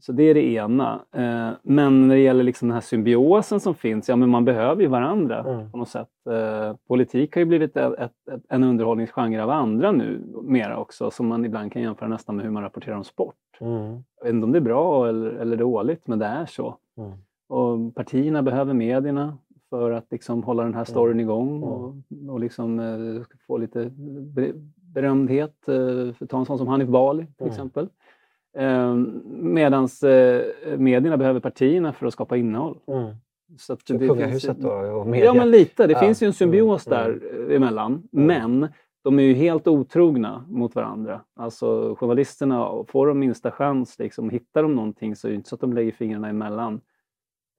Så det är det ena. Eh, Men när det gäller liksom den här symbiosen som finns, ja men man behöver ju varandra Mm. på något sätt. Eh, Politik har ju blivit ett, ett, ett, en underhållningsgenre av andra nu mera också, som man ibland kan jämföra nästan med hur man rapporterar om sport. Mm. Jag vet inte om det är bra eller, eller dåligt, men det är så. Mm. Och partierna behöver medierna för att liksom hålla den här storyn igång och, och liksom, eh, få lite berömdhet. Eh, för att ta en sån som Hanif Bali till Mm. exempel. Eh, Medan eh, medierna behöver partierna för att skapa innehåll. Mm. Så, att det finns kungahuset ju- då och media. Ja, men lite. Det Ja. finns ju en symbios Mm. där eh, emellan. Mm. Men de är ju helt otrogna mot varandra. Alltså journalisterna, får de minsta chans, liksom, hittar de någonting så är det inte så att de lägger fingrarna emellan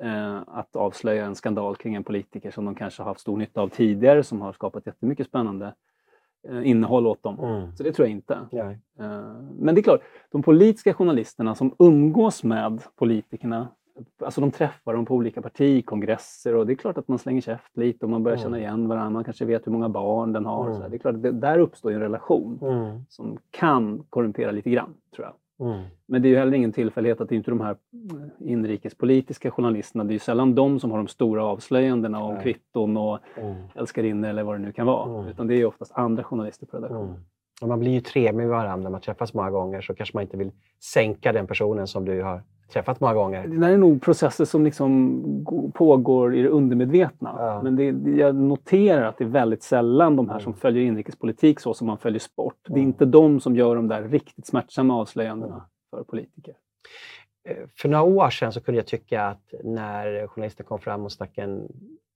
eh, att avslöja en skandal kring en politiker som de kanske har haft stor nytta av tidigare, som har skapat jättemycket spännande innehåll åt dem. Mm. Så det tror jag inte. Ja. Eh, Men det är klart, de politiska journalisterna som umgås med politikerna, alltså de träffar dem på olika partikongresser och det är klart att man slänger käft lite och man börjar Mm. känna igen varandra, man kanske vet hur många barn den har. Mm. Det är klart det, där uppstår en relation Mm. som kan korrumpera lite grann, tror jag. Mm. Men det är ju heller ingen tillfällighet att det är inte de här eh, inrikespolitiska journalisterna, det är ju sällan de som har de stora avslöjandena om Nej. kvitton och Mm. älskarinnor eller vad det nu kan vara. Mm. Utan det är ju oftast andra journalister på redaktionen. Mm. Och man blir ju trevlig med varandra när man träffas många gånger så kanske man inte vill sänka den personen som du har träffat många gånger. Det där är nog processer som liksom gå- pågår i det undermedvetna. Ja. Men det, jag noterar att det är väldigt sällan de här som Mm. följer inrikespolitik så som man följer sport. Det är Mm. inte de som gör de där riktigt smärtsamma avslöjandena Mm. för politiker. Eh, För några år sedan så kunde jag tycka att när journalister kom fram och stack en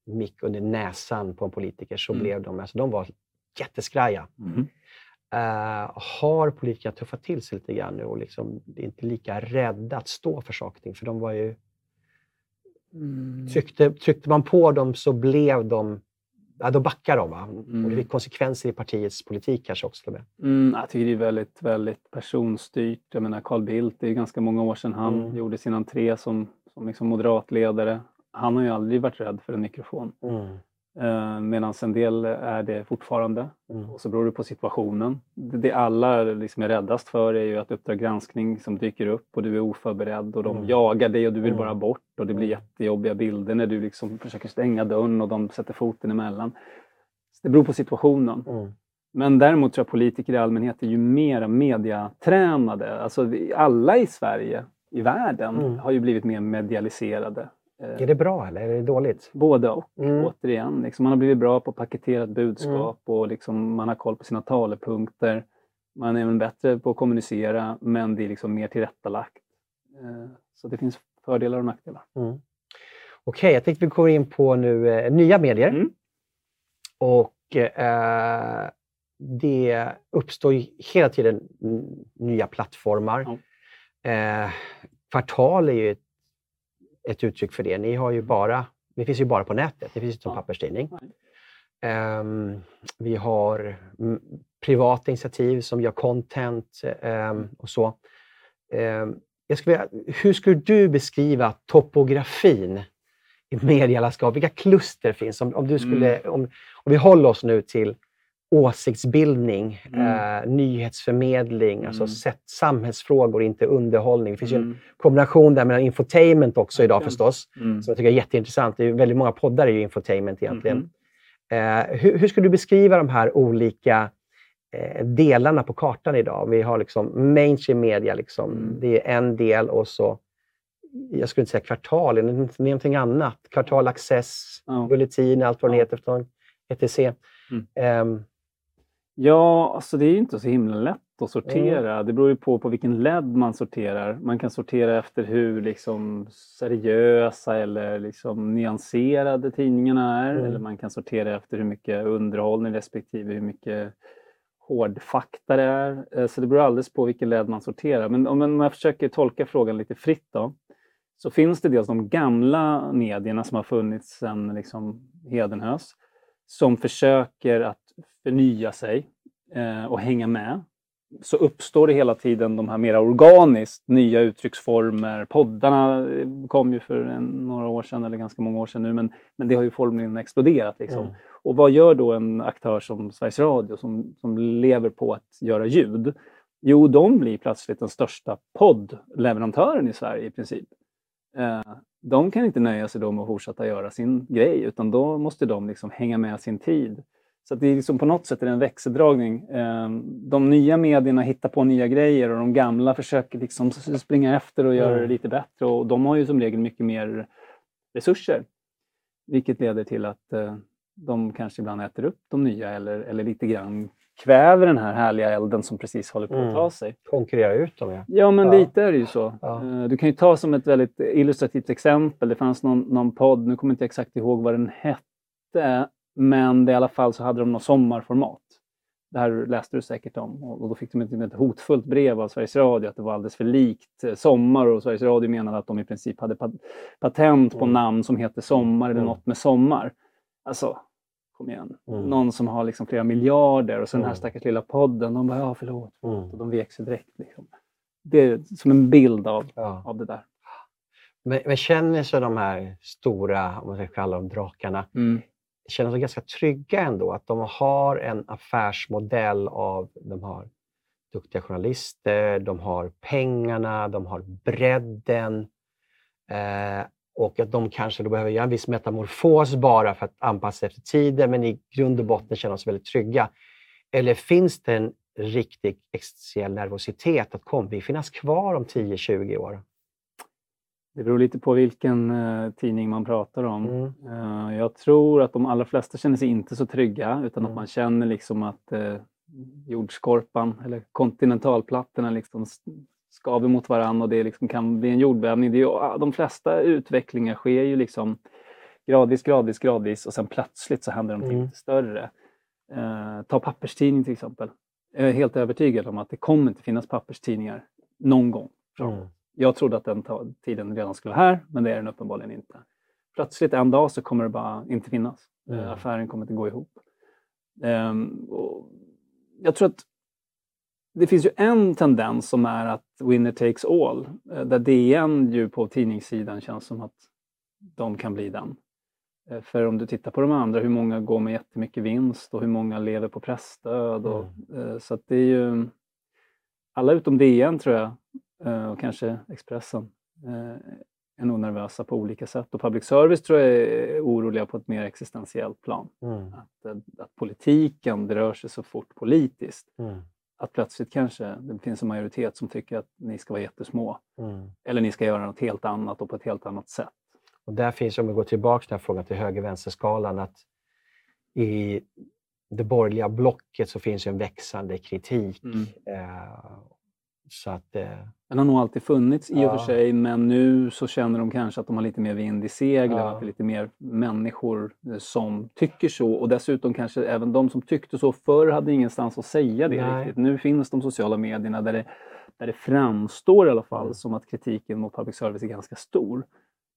mick under näsan på en politiker så Mm. blev de, alltså de var jätteskraja. Mhm. Eh, har politikerna tuffat till sig lite grann nu och liksom inte lika rädda att stå för saker och ting? För de var ju... Tryckte, tryckte man på dem så blev de... Ja, då backade de. Va? Mm. Och det fick konsekvenser i partiets politik kanske också. med. Mm, jag tycker det är väldigt, väldigt personstyrt. Jag menar Carl Bildt, det är ganska många år sedan han Mm. gjorde sin entré som, som liksom moderatledare. Han har ju aldrig varit rädd för en mikrofon. Eh, Medan en del är det fortfarande. Mm. Och så beror det på situationen. Det, alla liksom är räddast för är ju att Uppdrag granskning som dyker upp och du är oförberedd och de Mm. jagar dig och du vill Mm. bara bort och det blir Mm. jättejobbiga bilder när du liksom försöker stänga dörren och de sätter foten emellan. Så det beror på situationen. Mm. Men däremot tror jag politiker i allmänhet är ju mera mediatränade. Alltså alla i Sverige, i världen, Mm. har ju blivit mer medialiserade. Eh, Är det bra eller är det dåligt? Både och. Mm. Återigen, liksom, man har blivit bra på att paketera ett budskap och liksom, man har koll på sina talepunkter. Man är även bättre på att kommunicera, men det är liksom mer tillrättalagt. Eh, Så det finns fördelar och nackdelar. Mm. Okej, jag tänkte vi går in på nu eh, nya medier. Mm. Och eh, det uppstår ju hela tiden nya plattformar. Eh, kvartal är ju ett, ett uttryck för det. Ni har ju bara, det finns ju bara på nätet, det finns inte som papperstidning. Ehm, vi har mm, privata initiativ som gör content ehm, och så. Ehm, jag skulle hur skulle du beskriva topografin i medielandskap? Vilka kluster finns? Om, om, du skulle, om, om vi håller oss nu till åsiktsbildning, Mm. eh, nyhetsförmedling, alltså Mm. sätt, samhällsfrågor, inte underhållning. Det finns ju en Mm. kombination där mellan infotainment också idag förstås, Mm. som jag tycker är jätteintressant. Det är väldigt många poddar är ju infotainment egentligen. Mhm. Eh, hur, hur skulle du beskriva de här olika eh, delarna på kartan idag? Vi har liksom mainstream media, liksom. Mm. det är en del och så, jag skulle inte säga kvartal, utan någonting annat. Kvartal Access, Ja. Bulletin, allt vad det Ja. heter, ETC. Mm. Um, ja, alltså det är inte så himla lätt att sortera. Mm. Det beror ju på på vilken led man sorterar. Man kan sortera efter hur liksom, seriösa eller liksom, nyanserade tidningarna är. Mm. Eller man kan sortera efter hur mycket underhållning respektive hur mycket hårdfakta det är. Eh, så det beror alldeles på vilken led man sorterar. Men om jag försöker tolka frågan lite fritt då, så finns det dels de gamla medierna som har funnits sedan liksom Hedenhös, som försöker att förnya sig eh, och hänga med. Så uppstår det hela tiden de här mer organiskt, nya uttrycksformer. Poddarna eh, kom ju för en, några år sedan, eller ganska många år sedan nu, men, men det har ju formligen exploderat. Liksom. Mm. Och vad gör då en aktör som Sveriges Radio som, som lever på att göra ljud? Jo, de blir plötsligt den största poddleverantören i Sverige i princip. Eh, de kan inte nöja sig då med att fortsätta göra sin grej utan då måste de liksom hänga med sin tid. Så det är liksom på något sätt en växeldragning. Eh, de nya medierna hittar på nya grejer och de gamla försöker liksom springa efter och göra det mm. lite bättre och de har ju som regel mycket mer resurser. Vilket leder till att eh, de kanske ibland äter upp de nya eller, eller lite grann kväver den här härliga elden som precis håller på att ta mm. sig. Konkurrera ut dem ja. Ja men ja. lite är det ju så. Ja. Eh, du kan ju ta som ett väldigt illustrativt exempel. Det fanns någon, någon podd, nu kommer jag inte exakt ihåg vad den hette, men det, i alla fall så hade de något sommarformat. Det här läste du säkert om och då fick de ett, ett hotfullt brev av Sveriges Radio att det var alldeles för likt eh, Sommar och Sveriges Radio menade att de i princip hade patent på mm. namn som heter Sommar eller mm. något med Sommar. Alltså, kom igen. Mm. Någon som har liksom flera miljarder och så den här mm. stackars lilla podden, de bara ja förlåt. Mm. Och de vek sig direkt. Liksom. Det är som en bild av, ja. av det där. Men, men känner sig de här stora, om man ska kalla dem drakarna, mm känner sig ganska trygga ändå? Att de har en affärsmodell av, de har duktiga journalister, de har pengarna, de har bredden. Eh, och att de kanske då behöver göra en viss metamorfos bara för att anpassa sig efter tiden, men i grund och botten känna sig väldigt trygga. Eller finns det en riktig existentiell nervositet att kommer vi finnas kvar om 10-20 år? Det beror lite på vilken uh, tidning man pratar om. Mm. Uh, jag tror att de allra flesta känner sig inte så trygga utan mm. att man känner liksom att uh, jordskorpan eller kontinentalplattorna liksom skaver mot varandra och det liksom kan bli en jordbävning. Det är, de flesta utvecklingar sker ju liksom gradvis, gradvis, gradvis och sen plötsligt så händer någonting mm. större. Eh, ta papperstidning till exempel. Jag är helt övertygad om att det kommer inte finnas papperstidningar någon gång. Mm. Jag trodde att den tiden redan skulle vara här, men det är den uppenbarligen inte. Plötsligt en dag så kommer det bara inte finnas. Mm. Eh, affären kommer inte gå ihop. Eh, jag tror att det finns ju en tendens som är att winner takes all. Eh, där DN ju på tidningssidan känns som att de kan bli den. Eh, för om du tittar på de andra, hur många går med jättemycket vinst och hur många lever på pressstöd. Och, mm. Så att det är ju alla utom DN tror jag, och kanske Expressen, är nog nervösa på olika sätt. Och public service tror jag är oroliga på ett mer existentiellt plan. Mm. Att, att politiken rör sig så fort politiskt. Mm att plötsligt kanske det finns en majoritet som tycker att ni ska vara jättesmå. Mm. Eller ni ska göra något helt annat och på ett helt annat sätt. Och där finns, om vi går tillbaka till den här frågan till höger-vänster-skalan, att i det borgerliga blocket så finns en växande kritik. Mm. Eh, så att, eh, den har nog alltid funnits i och för sig, men nu så känner de kanske att de har lite mer vind i seglen, att det är lite mer människor eh, som tycker så. Och dessutom kanske även de som tyckte så förr hade ingenstans att säga det Nej. riktigt. Nu finns de sociala medierna där det, där det framstår i alla fall mm. som att kritiken mot public service är ganska stor.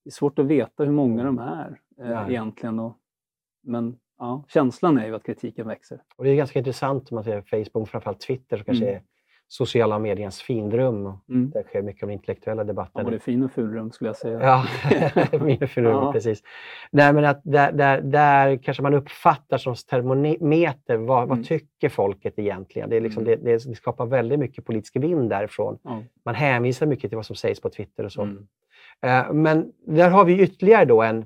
Det är svårt att veta hur många de är eh, egentligen. Och, men ja, känslan är ju att kritiken växer. Och Det är ganska intressant om man ser Facebook, framförallt Twitter, som kanske mm. är sociala mediens finrum. Mm. Där sker mycket av intellektuella debatter. Ja, både fin och fulrum skulle jag säga. Ja, min och fulrum, ja. precis. Nej, men att där, där, där kanske man uppfattar som termometer, vad, mm. vad tycker folket egentligen? Det, är liksom, mm. det, det, skapar väldigt mycket politisk vind därifrån. Ja. Man hänvisar mycket till vad som sägs på Twitter och så. Mm. Uh, men där har vi ytterligare då en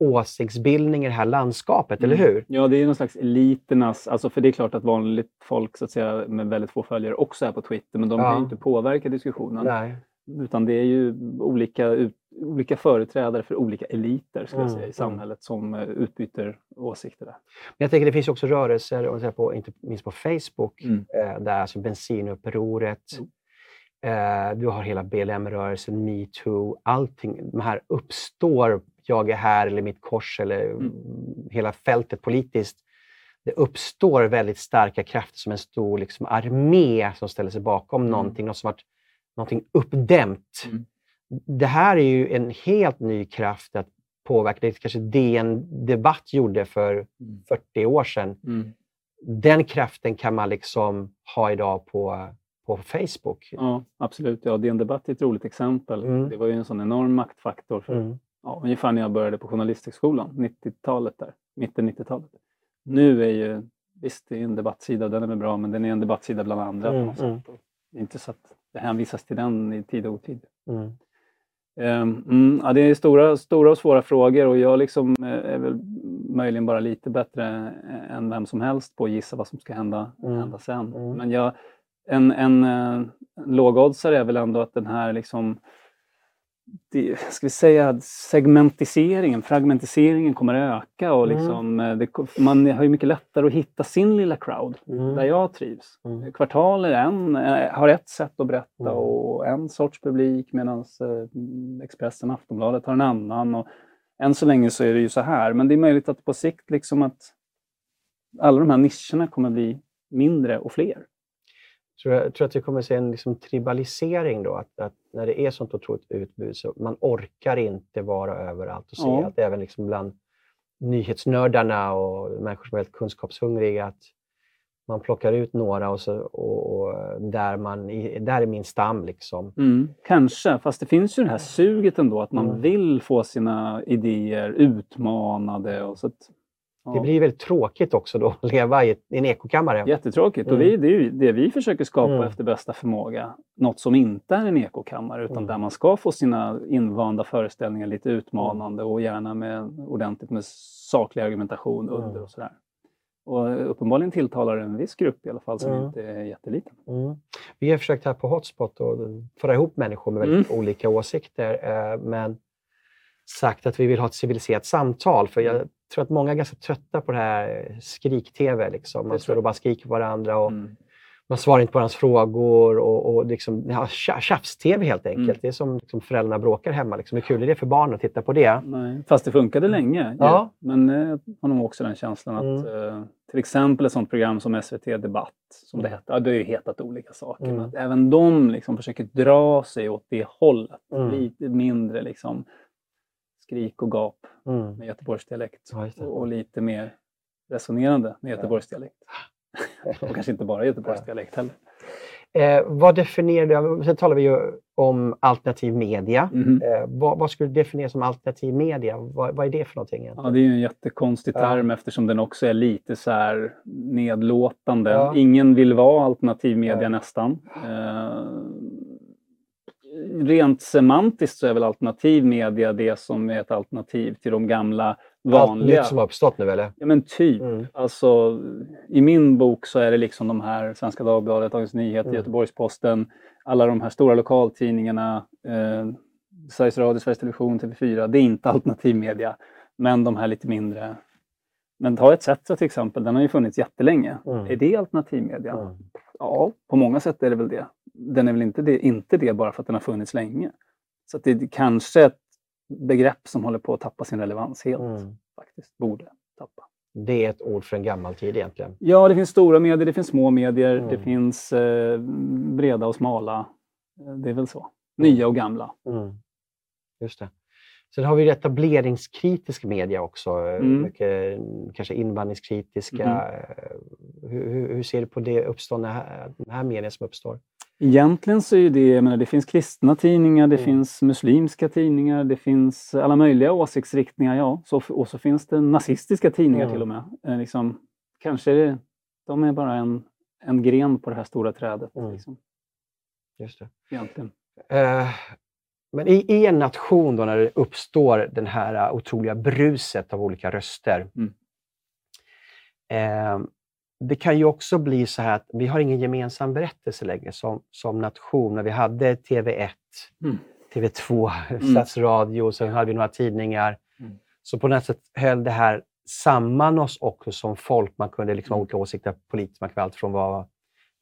åsiktsbildning i det här landskapet, mm. eller hur? Ja, det är någon slags eliternas... Alltså för det är klart att vanligt folk så att säga, med väldigt få följare också är på Twitter, men de ja. kan ju inte påverka diskussionen. Nej. Utan det är ju olika olika företrädare för olika eliter skulle jag Mm, säga, i mm. samhället som eh, utbyter åsikter där. Men jag tänker det finns också rörelser, säger på, inte minst på Facebook, Mm. eh, där alltså bensinupproret, eh, du har hela BLM-rörelsen, metoo, allting. De här uppstår, jag är här eller mitt kors eller Mm. hela fältet politiskt. Det uppstår väldigt starka krafter som en stor liksom, armé som ställer sig bakom Mm. någonting, något som varit någonting uppdämt. Mm. Det här är ju en helt ny kraft att påverka. Det kanske DN Debatt gjorde för Mm. 40 år sedan. Mm. Den kraften kan man liksom ha idag på, på Facebook. Ja, absolut. Ja, DN Debatt är ett roligt exempel. Mm. Det var ju en sån enorm maktfaktor för Mm. Ja, ungefär när jag började på Journalisthögskolan, 90-talet där, mitten 90-talet. Nu är ju, visst det är en debattsida och den är väl bra, men den är en debattsida bland andra Mm, på något mm. sätt. Det är inte så att det hänvisas till den i tid och otid. Mm. Mm, ja, det är stora, stora och svåra frågor och jag liksom eh, är väl möjligen bara lite bättre eh, än vem som helst på att gissa vad som ska hända, Mm. hända sen. Mm. Men jag, en, en, eh, en lågoddsare är väl ändå att den här liksom ska vi säga segmentiseringen, fragmentiseringen kommer öka och Mm. liksom, eh, det, man har ju mycket lättare att hitta sin lilla crowd Mm. där jag trivs. Mm. Kvartal är en, eh, har ett sätt att berätta Mm. och en sorts publik medan Expressen och Aftonbladet har en annan. Och än så länge så är det ju så här, men det är möjligt att på sikt liksom att alla de här nischerna kommer bli mindre och fler. Tror jag tror att vi kommer se en liksom tribalisering då? Att, att när det är sånt otroligt utbud så man orkar inte vara överallt och se Ja. att även liksom bland nyhetsnördarna och människor som är helt kunskapshungriga att man plockar ut några och, så, och, och där, man, där är min stam. Liksom. Kanske, fast det finns ju det här suget ändå att man Mm. vill få sina idéer utmanade. Och så att, Det blir väldigt tråkigt också då att leva i, en ekokammare. Jättetråkigt. Mm. Och vi, det är ju det vi försöker skapa Mm. efter bästa förmåga. Något som inte är en ekokammare utan Mm. där man ska få sina invanda föreställningar lite utmanande och gärna med ordentligt med saklig argumentation under Mm. och sådär. Och uppenbarligen tilltalar det en viss grupp i alla fall som Mm. inte är jätteliten. Mm. Vi har försökt här på Hotspot att föra ihop människor med väldigt olika åsikter, eh, men sagt att vi vill ha ett civiliserat samtal. För jag tror att många är ganska trötta på det här skrik-tv. Liksom. Man står och bara skriker på varandra och Mm. man svarar inte på varandras frågor. Och, och liksom, ja, tja- tjafs-tv helt enkelt. Mm. Det är som liksom, föräldrarna bråkar hemma. Liksom. Hur kul är det för barnen att titta på det? Nej, fast det funkade länge. ju. Ja. Men eh, jag har nog också den känslan att Mm. eh, till exempel ett sånt program som SVT Debatt, som det Mm. hette, ja, det har ju hetat olika saker, Mm. men att även de liksom försöker dra sig åt det hållet. Mm. Lite mindre liksom skrik och gap Mm. med göteborgsdialekt Ja, och, och lite mer resonerande med göteborgsdialekt. och kanske inte bara göteborgsdialekt heller. Eh, vad definierar du? Sen talar vi ju om alternativ media. Mhm. Eh, vad, vad skulle du definiera som alternativ media? Vad, vad är det för någonting? egentligen? Ja, det är ju en jättekonstig Ja. term eftersom den också är lite så här nedlåtande. Ja. Ingen vill vara alternativ media Nej. nästan. Eh, rent semantiskt så är väl alternativ media det som är ett alternativ till de gamla Allt vanliga. nytt som har uppstått nu eller? Ja men typ. Mm. Alltså, I min bok så är det liksom de här Svenska Dagbladet, Dagens Nyheter, Mm. Göteborgs-Posten, alla de här stora lokaltidningarna, eh, Sveriges Radio, Sveriges Television, TV4. Det är inte alternativ media. Men de här lite mindre. Men ta ETC till exempel, den har ju funnits jättelänge. Mm. Är det alternativ media? Mm. Ja, på många sätt är det väl det. Den är väl inte det, inte det bara för att den har funnits länge. Så det är kanske ett begrepp som håller på att tappa sin relevans helt. Mm. faktiskt. Borde tappa. Det är ett ord för en gammal tid egentligen. Ja, det finns stora medier, det finns små medier, Mm. det finns eh, breda och smala. Eh, Det är väl så. Nya och gamla. Mm. Just det. Sen har vi etableringskritisk media också. Mm. Mycket mm, kanske invandringskritiska. Eh, Hur, hur, hur ser du på det uppstående här, den här medien som uppstår? Egentligen så är det, jag menar, det finns kristna tidningar, det Mm. finns muslimska tidningar, det finns alla möjliga åsiktsriktningar, ja. Så, och så finns det nazistiska tidningar Mm. till och med. Eh, liksom, kanske det, de är bara en, en gren på det här stora trädet. Mm. Liksom, Just det. egentligen. Eh, Men i, i en nation då när det uppstår den här eh, otroliga bruset av olika röster. Mm. Eh, det kan ju också bli så här att vi har ingen gemensam berättelse längre som, som nation. När vi hade TV1, Mm. TV2, Mm. Stadsradio, sen hade vi några tidningar. Mm. Så på något sätt höll det här samman oss också som folk. Man kunde liksom ha Mm. olika åsikter politiskt. Man kunde allt från vara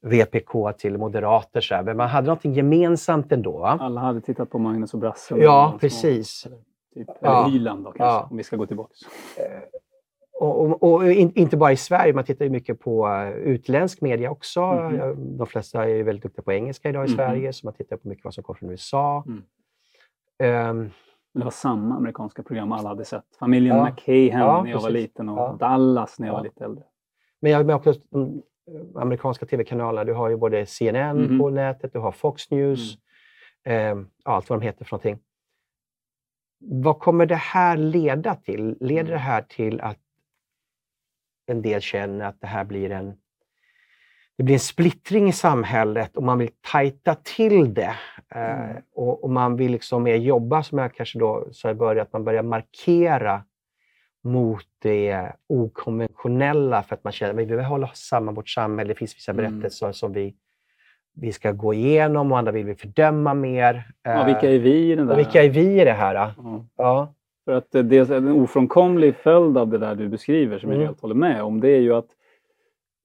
VPK till moderater. Så här. Men man hade någonting gemensamt ändå. Va? Alla hade tittat på Magnus och Brasse. Ja, precis. Eller, typ, Ja. eller Hyland då kanske, Ja. om vi ska gå tillbaka. Och, och, och in, inte bara i Sverige, man tittar ju mycket på eh, utländsk media också. Eh, De flesta är ju väldigt duktiga på engelska idag i Mhm. Sverige, så man tittar på mycket vad som kommer från USA. Mm. Men det var samma amerikanska program alla hade sett. Familjen Ja. McCahan Ja, när jag var precis. liten och Ja. Dallas när jag Ja. var lite äldre. Men jag också de eh, amerikanska tv-kanalerna. Du har ju både CNN Mhm. på nätet, du har Fox News, Mm. ja, allt vad de heter för någonting. Vad kommer det här leda till? Leder Mm. det här till att en del känner att det här blir en, det blir en splittring i samhället och man vill tajta till det? Eh, Mm. och, och man vill liksom mer jobba, som jag kanske då sa i början, att man börjar markera mot det okonventionella för att man känner att vi behöver hålla samman vårt samhälle. Det finns vissa Mm. berättelser som vi, vi ska gå igenom och andra vill vi fördöma mer. Ja, Eh, vilka är vi i den där? och vilka är vi i det här? då? Ja. För att det är en ofrånkomlig följd av det där du beskriver, som Mm. jag helt håller med om, det är ju att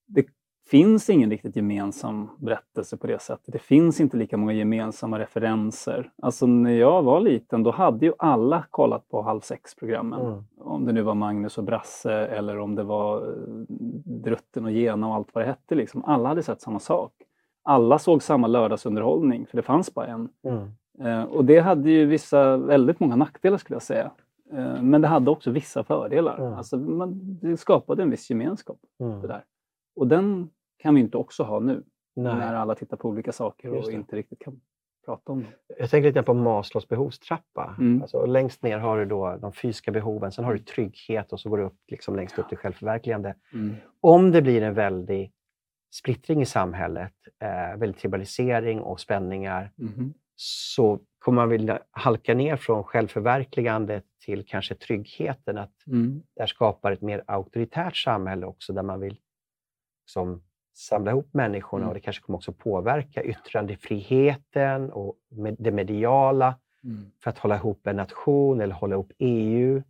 det finns ingen riktigt gemensam berättelse på det sättet. Det finns inte lika många gemensamma referenser. Alltså när jag var liten, då hade ju alla kollat på Halv sex-programmen. Mm. Om det nu var Magnus och Brasse eller om det var eh, Drutten och Gena och allt vad det hette. Liksom. Alla hade sett samma sak. Alla såg samma lördagsunderhållning, för det fanns bara en. Mm. Eh, och det hade ju vissa, väldigt många nackdelar skulle jag säga. Eh, men det hade också vissa fördelar. Mm. Alltså, man, det skapade en viss gemenskap. Mm. Det där. Och den kan vi inte också ha nu. Nej. När alla tittar på olika saker och det. inte riktigt kan prata om dem. Jag tänker lite på Maslows behovstrappa. Mm. Alltså, längst ner har du då de fysiska behoven, sen har du trygghet och så går du upp liksom längst upp till självförverkligande. Mm. Om det blir en väldig splittring i samhället, eh, väldig tribalisering och spänningar, Mhm. Så kommer man vilja halka ner från självförverkligandet till kanske tryggheten. Att Mm. det här skapar ett mer auktoritärt samhälle också, där man vill som, samla ihop människorna Mm. och det kanske kommer också påverka yttrandefriheten och med det mediala Mm. för att hålla ihop en nation eller hålla ihop EU.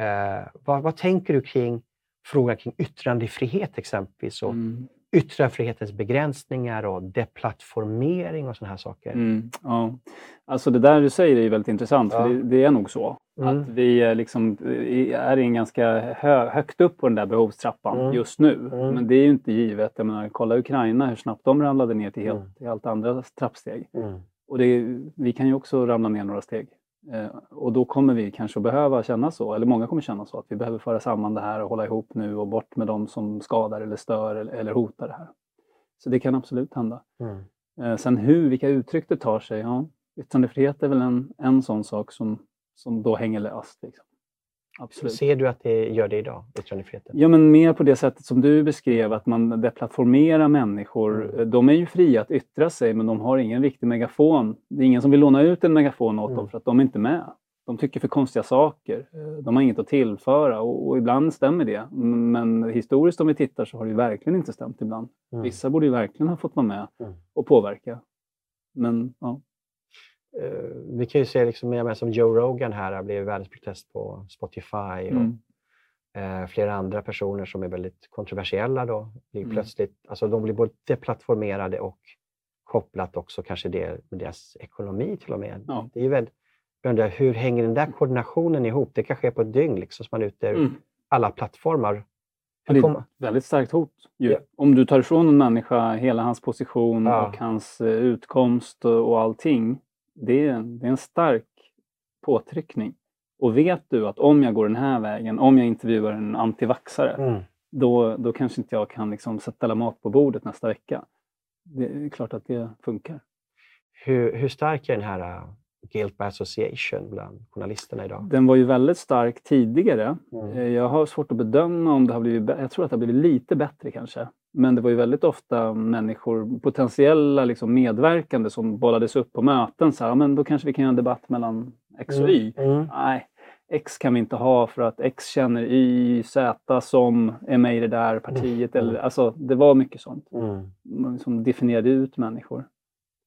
Eh, vad, vad tänker du kring frågan kring yttrandefrihet exempelvis och Mm. Yttrandefrihetens begränsningar och deplattformering och sådana här saker? Mm. Ja. Alltså det där du säger är väldigt intressant, Ja. för det, det är nog så. Mm. Att vi är liksom är en ganska hö, högt upp på den där behovstrappan Mm. just nu. Mm. Men det är ju inte givet. Jag menar, kolla Ukraina, hur snabbt de ramlade ner till helt, Mm. till helt andra trappsteg. Mm. Och det, vi kan ju också ramla ner några steg. Eh, och då kommer vi kanske behöva känna så, eller många kommer känna så, att vi behöver föra samman det här och hålla ihop nu och bort med de som skadar eller stör eller, eller hotar det här. Så det kan absolut hända. Mm. Eh, sen hur, vilka uttryck det tar sig, ja. Yttrandefrihet är väl en, en sån sak som, som då hänger löst. Liksom. Absolut. Ser du att det gör det idag, yttrandefriheten? Ja, men mer på det sättet som du beskrev, att man deplattformerar människor. Mm. De är ju fria att yttra sig, men de har ingen riktig megafon. Det är ingen som vill låna ut en megafon åt Mm. dem för att de är inte med. De tycker för konstiga saker. De har inget att tillföra och, och ibland stämmer det. Men historiskt om vi tittar så har det verkligen inte stämt ibland. Mm. Vissa borde ju verkligen ha fått vara med Mm. och påverka. Men ja. Eh, vi kan ju se liksom, jag som Joe Rogan här blivit världens protest på Spotify och Mm. eh, flera andra personer som är väldigt kontroversiella då blir Mm. plötsligt, alltså de blir både deplattformerade och kopplat också kanske det med deras ekonomi till och med. Ja. Det är jag undrar, hur hänger den där koordinationen ihop? Det kan ske på ett dygn liksom, så man är ute ur Mm. alla plattformar. Det är ett väldigt starkt hot. Ja. Om du tar ifrån en människa hela hans position Ja. och hans eh, utkomst och allting. Det är, det är en stark påtryckning. Och vet du att om jag går den här vägen, om jag intervjuar en antivaxare, Mm. då, då kanske inte jag kan liksom sätta mat på bordet nästa vecka. Det är klart att det funkar. Hur, hur stark är den här uh, guilt by association bland journalisterna idag? Den var ju väldigt stark tidigare. Mm. Eh, Jag har svårt att bedöma om det har blivit Jag tror att det har blivit lite bättre kanske. Men det var ju väldigt ofta människor, potentiella liksom medverkande som bollades upp på möten. Så här, men då kanske vi kan göra en debatt mellan X och Y. Mm. Nej, X kan vi inte ha för att X känner Y, Z som är med i det där partiet. Mm. Eller, alltså, det var mycket sånt. Mm. Man liksom definierade ut människor.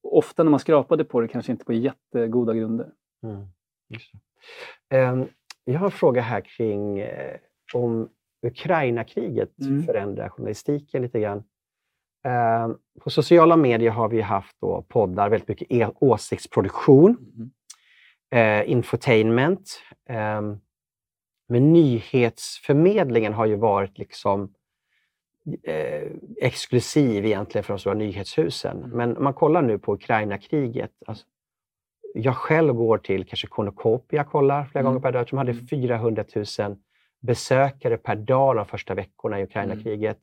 Ofta när man skrapade på det kanske inte på jättegoda grunder. Mm. Um, jag har en fråga här kring eh, om Ukraina-kriget Mm. förändrar journalistiken lite grann. Um, på sociala medier har vi haft då poddar, väldigt mycket e- åsiktsproduktion, eh, infotainment. Um, men nyhetsförmedlingen har ju varit liksom eh, exklusiv egentligen för de stora nyhetshusen. Mm. Men om man kollar nu på Ukraina-kriget. Alltså, jag själv går till kanske Cornucopia kollar flera Mm. gånger per dag. De hade Mm. 400 000 besökare per dag de första veckorna i Ukraina-kriget.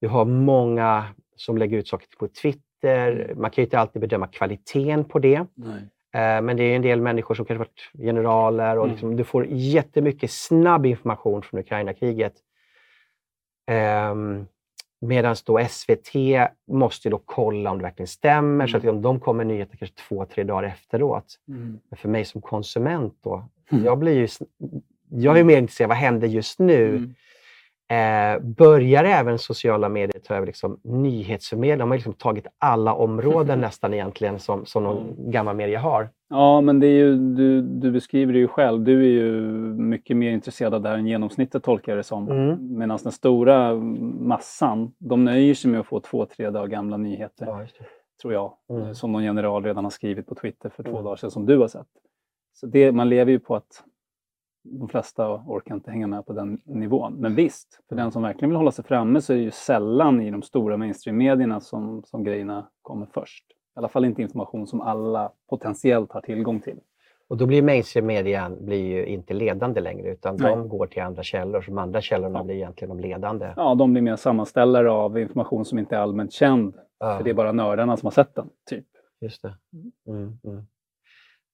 Du har många som lägger ut saker på Twitter. Mm. Man kan ju inte alltid bedöma kvaliteten på det. Nej. Eh, Men det är en del människor som kanske varit generaler och Mm. liksom, du får jättemycket snabb information från Ukraina-kriget. Um, Medan då SVT måste då kolla om det verkligen stämmer. Så att Mm. om de kommer nyheter kanske två, tre dagar efteråt. Mm. Men för mig som konsument då, Mm. jag blir ju... Jag är mer intresserad av vad händer just nu. Mm. Eh, börjar även sociala medier ta över liksom nyhetsförmedling? De har liksom tagit alla områden nästan egentligen som, som någon gammal media har. Ja, men det är ju, du, du beskriver det ju själv. Du är ju mycket mer intresserad av det här än genomsnittet tolkar jag det som. Mm. Medan den stora massan, de nöjer sig med att få två, tre dagar gamla nyheter, Ja, tror jag. Mm. Som någon general redan har skrivit på Twitter för två Mm. dagar sedan, som du har sett. Så det, man lever ju på att de flesta orkar inte hänga med på den nivån. Men visst, för den som verkligen vill hålla sig framme så är det ju sällan i de stora mainstream-medierna som, som grejerna kommer först. I alla fall inte information som alla potentiellt har tillgång till. Och då blir mainstream-median blir ju inte ledande längre utan Nej. de går till andra källor. De andra källorna Ja. blir egentligen de ledande. Ja, de blir mer sammanställare av information som inte är allmänt känd. Ja, För det är bara nördarna som har sett den, typ. Just det. Mm, mm.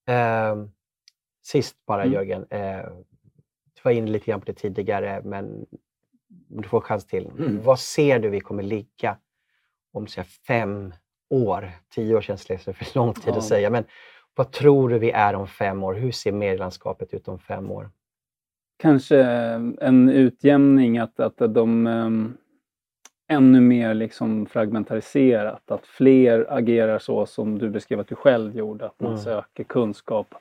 Ehm, sist bara Mm. Jörgen, eh, du var inne lite grann på det tidigare men du får chans till. Mm. Vad ser du vi kommer ligga om säg, fem år? Tio år känns liksom för lång tid Ja. att säga. Men vad tror du vi är om fem år? Hur ser medielandskapet ut om fem år? Kanske en utjämning, att, att de um, ännu mer liksom fragmentariserat, att fler agerar så som du beskrev att du själv gjorde, att man Mm. söker kunskap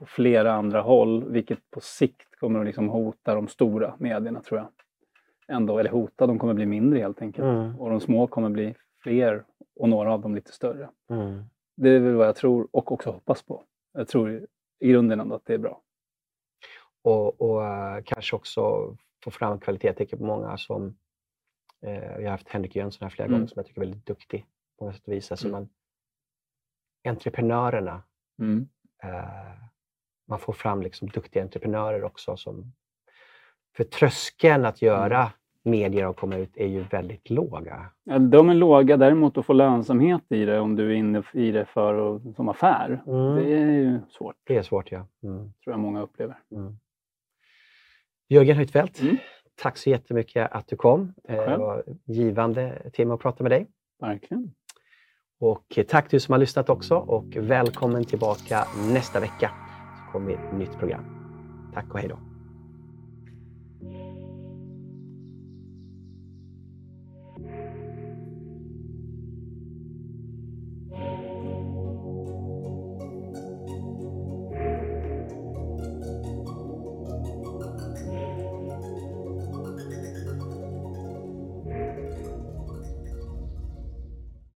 på flera andra håll, vilket på sikt kommer att liksom hota de stora medierna tror jag. Ändå, eller hota, de kommer bli mindre helt enkelt. Mm. Och de små kommer bli fler och några av dem lite större. Mm. Det är väl vad jag tror och också hoppas på. Jag tror i grunden ändå att det är bra. Och, och eh, kanske också få fram kvalitet. Jag tänker på många som... Eh, vi har haft Henrik Jönsson här flera Mm. gånger som jag tycker är väldigt duktig på många sätt och vis. Alltså Mm. man, entreprenörerna, Mm. Eh, man får fram liksom duktiga entreprenörer också. Som, för tröskeln att göra Mm. medier och komma ut är ju väldigt låga. Ja, de är låga, däremot att få lönsamhet i det om du är inne i det för som affär. Mm. Det är ju svårt, Det är svårt, ja. Mm. tror jag många upplever. Mm. Jörgen Huitfeldt, Mm. tack så jättemycket att du kom. Eh, Det var givande timme att prata med dig. Verkligen. Och tack du som har lyssnat också och välkommen tillbaka nästa vecka. Så kommer ett nytt program. Tack och hej då.